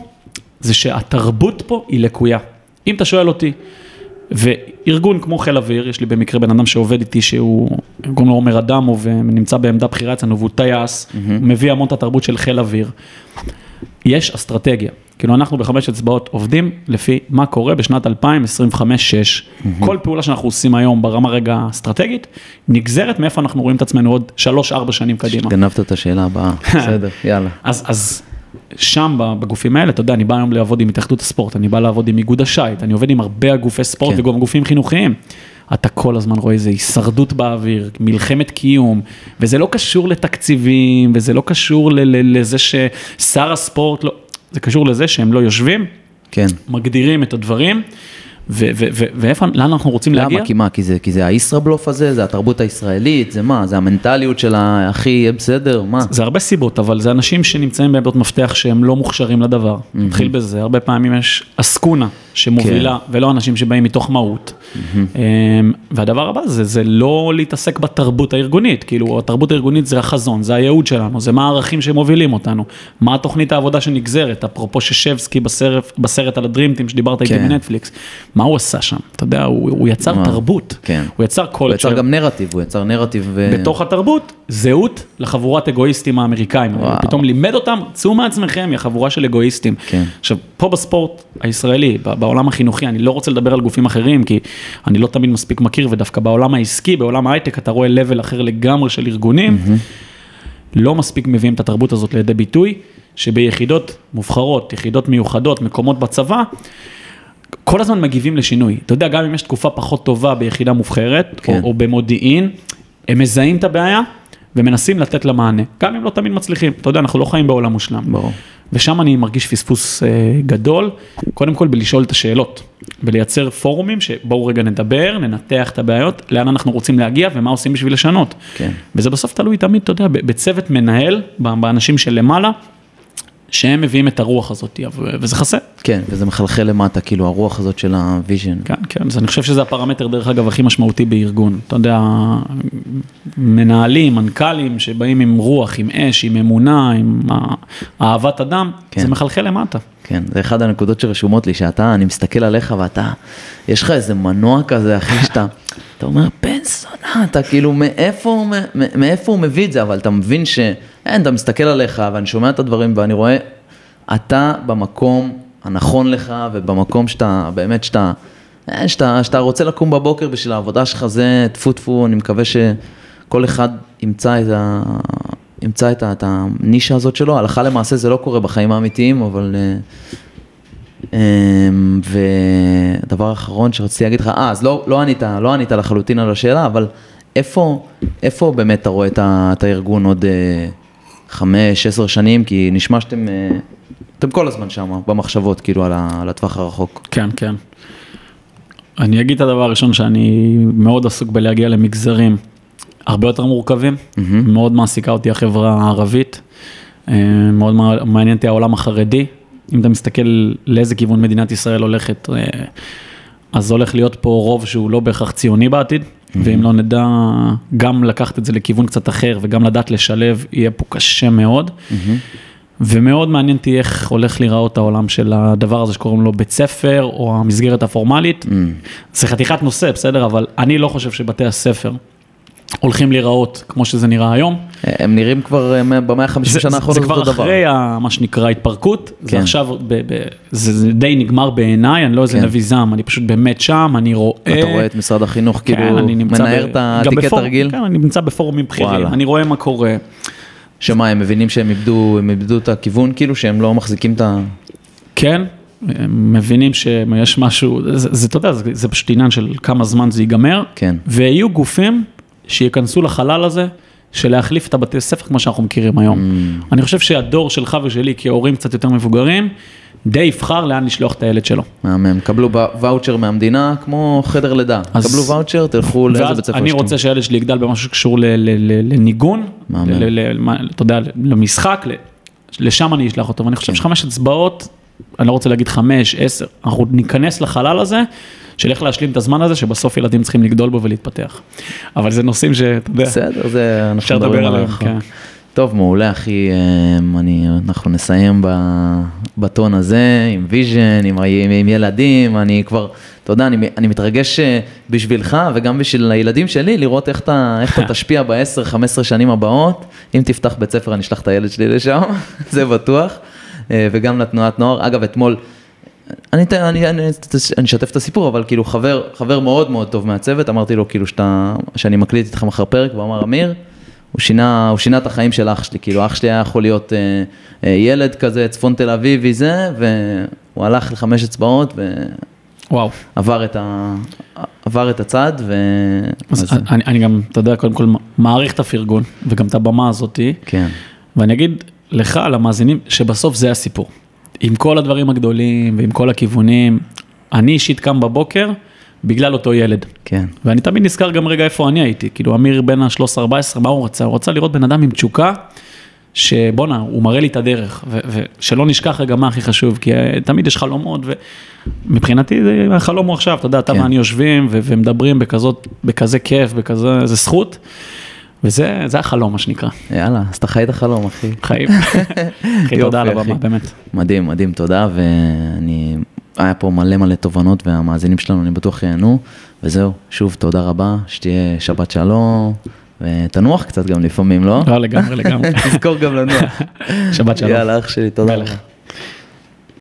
זה שהתרבות פה היא לקויה. אם אתה שואל אותי, וארגון כמו חיל אוויר, יש לי במקרה בן אדם שעובד איתי שהוא, קוראים לו עומר אדמו ונמצא בעמדה בכירה אצלנו והוא טייס, mm-hmm. מביא המון את התרבות של חיל אוויר. יש אסטרטגיה. כאילו אנחנו בחמש אצבעות עובדים לפי מה קורה בשנת 2025-2026. Mm-hmm. כל פעולה שאנחנו עושים היום ברמה רגע אסטרטגית, נגזרת מאיפה אנחנו רואים את עצמנו עוד 3-4 שנים קדימה. גנבת את השאלה הבאה, בסדר, יאללה. אז, אז שם בגופים האלה, אתה יודע, אני בא היום לעבוד עם התאחדות הספורט, אני בא לעבוד עם איגוד השייט, אני עובד עם הרבה גופי ספורט כן. וגם גופים חינוכיים. אתה כל הזמן רואה איזה הישרדות באוויר, מלחמת קיום, וזה לא קשור לתקציבים, וזה לא קשור לזה ששר הספורט לא, זה קשור לזה שהם לא יושבים, כן. מגדירים את הדברים, ואיפה, לאן אנחנו רוצים להגיע? למה? כי מה? כי זה, כי זה הישראבלוף הזה? זה התרבות הישראלית? זה מה? זה המנטליות של האחי יהיה בסדר? מה? זה הרבה סיבות, אבל זה אנשים שנמצאים בעמדות מפתח שהם לא מוכשרים לדבר. נתחיל בזה, הרבה פעמים יש עסקונה שמובילה, כן. ולא אנשים שבאים מתוך מהות. אמ, והדבר הבא זה, זה לא להתעסק בתרבות הארגונית, כאילו התרבות הארגונית זה החזון, זה הייעוד שלנו, זה מה הערכים שמובילים אותנו, מה התוכנית העבודה שנגזרת, אפרופו ששבסקי בסרט, בסרט על הדרימטים שדיברת איתי כן. בנטפליקס, מה הוא עשה שם? אתה יודע, הוא, הוא יצר מה? תרבות, כן. הוא יצר הוא קולצ'ר. יצר גם נרטיב, הוא יצר נרטיב... ו- בתוך התרבות, זהות לחבורת אגואיסטים האמריקאים. הוא וואו. פתאום לימד אותם, צאו מעצמכם, היא חבורה של אגואיסטים. כן. עכשיו, פה בספורט הישראלי, בעולם החינוכי, אני לא רוצה לדבר על גופים אחרים, כי אני לא תמיד מספיק מכיר, ודווקא בעולם העסקי, בעולם ההייטק, אתה רואה level אחר לגמרי של ארגונים. לא מספיק מביאים את התרבות הזאת לידי ביטוי, שביחידות מובחרות, יחידות מיוחדות, מקומות בצבא, כל הזמן מגיבים לשינוי. אתה יודע, גם אם יש תקופה פחות טובה ביחידה מובחרת, כן. או, או במודיעין, הם מזהים את הבעיה ומנסים לתת לה מענה. גם אם לא תמיד מצליחים. אתה יודע, אנחנו לא חיים בעולם מושלם. ברור. ושם אני מרגיש פספוס אה, גדול, קודם כל בלשאול את השאלות, בלייצר פורומים שבואו רגע נדבר, ננתח את הבעיות, לאן אנחנו רוצים להגיע ומה עושים בשביל לשנות. כן. וזה בסוף תלוי תמיד, אתה יודע, בצוות מנהל, באנשים שלמעלה, שהם מביאים את הרוח הזאת, וזה חסר. כן, וזה מחלחל למטה, כאילו הרוח הזאת של ה vision. כן, כן, אז אני חושב שזה הפרמטר, דרך אגב, הכי משמעותי בארגון. אתה יודע, מנהלים, מנכ"לים שבאים עם רוח, עם אש, עם אמונה, עם אהבת אדם, כן. זה מחלחל למטה. כן, זה אחד הנקודות שרשומות לי, שאתה, אני מסתכל עליך ואתה, יש לך איזה מנוע כזה, אחי, שאתה, אתה אומר, בן זונה, אתה כאילו, מאיפה, הוא מאיפה הוא מביא את זה, אבל אתה מבין ש... אין, אתה מסתכל עליך, ואני שומע את הדברים, ואני רואה, אתה במקום הנכון לך, ובמקום שאתה, באמת שאתה, אה, שאתה, שאתה רוצה לקום בבוקר בשביל העבודה שלך, זה טפו טפו, אני מקווה שכל אחד ימצא את ה... ימצא את, את הנישה הזאת שלו, הלכה למעשה זה לא קורה בחיים האמיתיים, אבל... אמ, ודבר אחרון שרציתי להגיד לך, אה, אז לא, לא ענית, לא ענית לחלוטין על השאלה, אבל איפה, איפה באמת אתה רואה את, הארגון עוד אה, חמש, עשר שנים? כי נשמע שאתם אה, אתם כל הזמן שם, במחשבות, כאילו, על, ה, על הטווח הרחוק. כן, כן. אני אגיד את הדבר הראשון שאני מאוד עסוק בלהגיע למגזרים הרבה יותר מורכבים, מאוד מעסיקה אותי החברה הערבית, אה, מאוד מע- מעניין אותי העולם החרדי, אם אתה מסתכל לאיזה כיוון מדינת ישראל הולכת, אה, אז הולך להיות פה רוב שהוא לא בהכרח ציוני בעתיד, ואם לא נדע גם לקחת את זה לכיוון קצת אחר וגם לדעת לשלב, יהיה פה קשה מאוד. ומאוד מעניין אותי איך הולך להיראות העולם של הדבר הזה שקוראים לו בית ספר, או המסגרת הפורמלית. זה חתיכת נושא, בסדר? אבל אני לא חושב שבתי הספר הולכים להיראות כמו שזה נראה היום. הם נראים כבר אה, במאה ה-50 זה, שנה זה, האחרונות זה כבר אותו דבר. אחרי ה, מה שנקרא התפרקות, זה כן. עכשיו, ב, ב, זה, זה די נגמר בעיניי, אני לא איזה כן. נביא זעם, אני פשוט באמת שם, אני רואה... אתה רואה את משרד החינוך, כן, כאילו, מנער ב- את התיקי תרגיל? כן, אני נמצא בפורומים בכירים. אני רואה מה קורה. שמה, הם מבינים שהם איבדו, הם איבדו את הכיוון, כאילו, שהם לא מחזיקים את ה... כן, הם מבינים שיש משהו, זה, זה, אתה יודע, זה, זה פשוט עניין של כמה זמן זה ייגמר, כן. ויהיו גופים שייכנסו לחלל הזה, של להחליף את הבתי ספר כמו שאנחנו מכירים היום. Mm. אני חושב שהדור שלך ושלי כהורים קצת יותר מבוגרים, די יבחר לאן לשלוח את הילד שלו. מהמם, קבלו ואוצ'ר מהמדינה, כמו חדר לידה. אז- קבלו ואוצ'ר, תלכו לאיזה בית ספר אני שאתם- רוצה שהילד שלי יגדל במשהו שקשור לניגון, אתה יודע, למשחק, לשם אני אשלח אותו, ואני כן. חושב שחמש אצבעות, אני לא רוצה להגיד חמש, עשר, אנחנו ניכנס לחלל הזה, של איך להשלים את הזמן הזה, שבסוף ילדים צריכים לגדול בו ולהתפתח. אבל זה נושאים שאתה יודע, בסדר, זה, אפשר לדבר על עליהם. כן. טוב, מעולה, אחי, אמ, אני, אנחנו נסיים ב, בטון הזה, עם vision, עם, עם, עם ילדים, אני כבר, אתה יודע, אני, אני מתרגש אה, בשבילך וגם בשביל הילדים שלי, לראות איך אתה, איך אתה תשפיע ב-10-15 שנים הבאות. אם תפתח בית ספר, אני אשלח את הילד שלי לשם, זה בטוח. אה, וגם לתנועת נוער. אגב, אתמול, אני, אתן- אני, אני, אני אשתף את הסיפור, אבל כאילו חבר, חבר מאוד מאוד טוב מהצוות, אמרתי לו כאילו שאתה, שאני מקליט איתך מחר פרק, והוא אמר, אמיר, הוא שינה, הוא שינה את החיים של אח שלי, כאילו אח שלי היה יכול להיות אה, אה, ילד כזה, צפון תל אביבי זה, והוא הלך לחמש אצבעות וואו. ועבר את, ה, עבר את הצד, ו... אז אני, אני גם, אתה יודע, קודם כל מעריך את הפרגון, וגם את הבמה הזאתי, כן, ואני אגיד לך, למאזינים, שבסוף זה הסיפור. עם כל הדברים הגדולים ועם כל הכיוונים, אני אישית קם בבוקר בגלל אותו ילד. כן. ואני תמיד נזכר גם רגע איפה אני הייתי, כאילו אמיר בן ה-13-14, מה הוא רצה? הוא רצה לראות בן אדם עם תשוקה, שבואנה, הוא מראה לי את הדרך, ושלא נשכח רגע מה הכי חשוב, כי אה, תמיד יש חלומות, ומבחינתי החלום הוא עכשיו, אתה יודע, אתה כן. ואני יושבים ומדברים בכזאת, בכזה כיף, בכזה, זה זכות, וזה זה החלום, מה שנקרא, יאללה, אז אתה חי את החלום, אחי. חיים. אחי, תודה על הבמה. באמת. מדהים, מדהים, תודה, ואני... היה פה מלא מלא תובנות, והמאזינים שלנו, אני בטוח ייהנו, וזהו, שוב, תודה רבה, שתהיה שבת שלום, ותנוח קצת גם לפעמים, לא? לא, לגמרי, לגמרי. תזכור גם לנוח. שבת שלום. יאללה, אח שלי, תודה. רבה.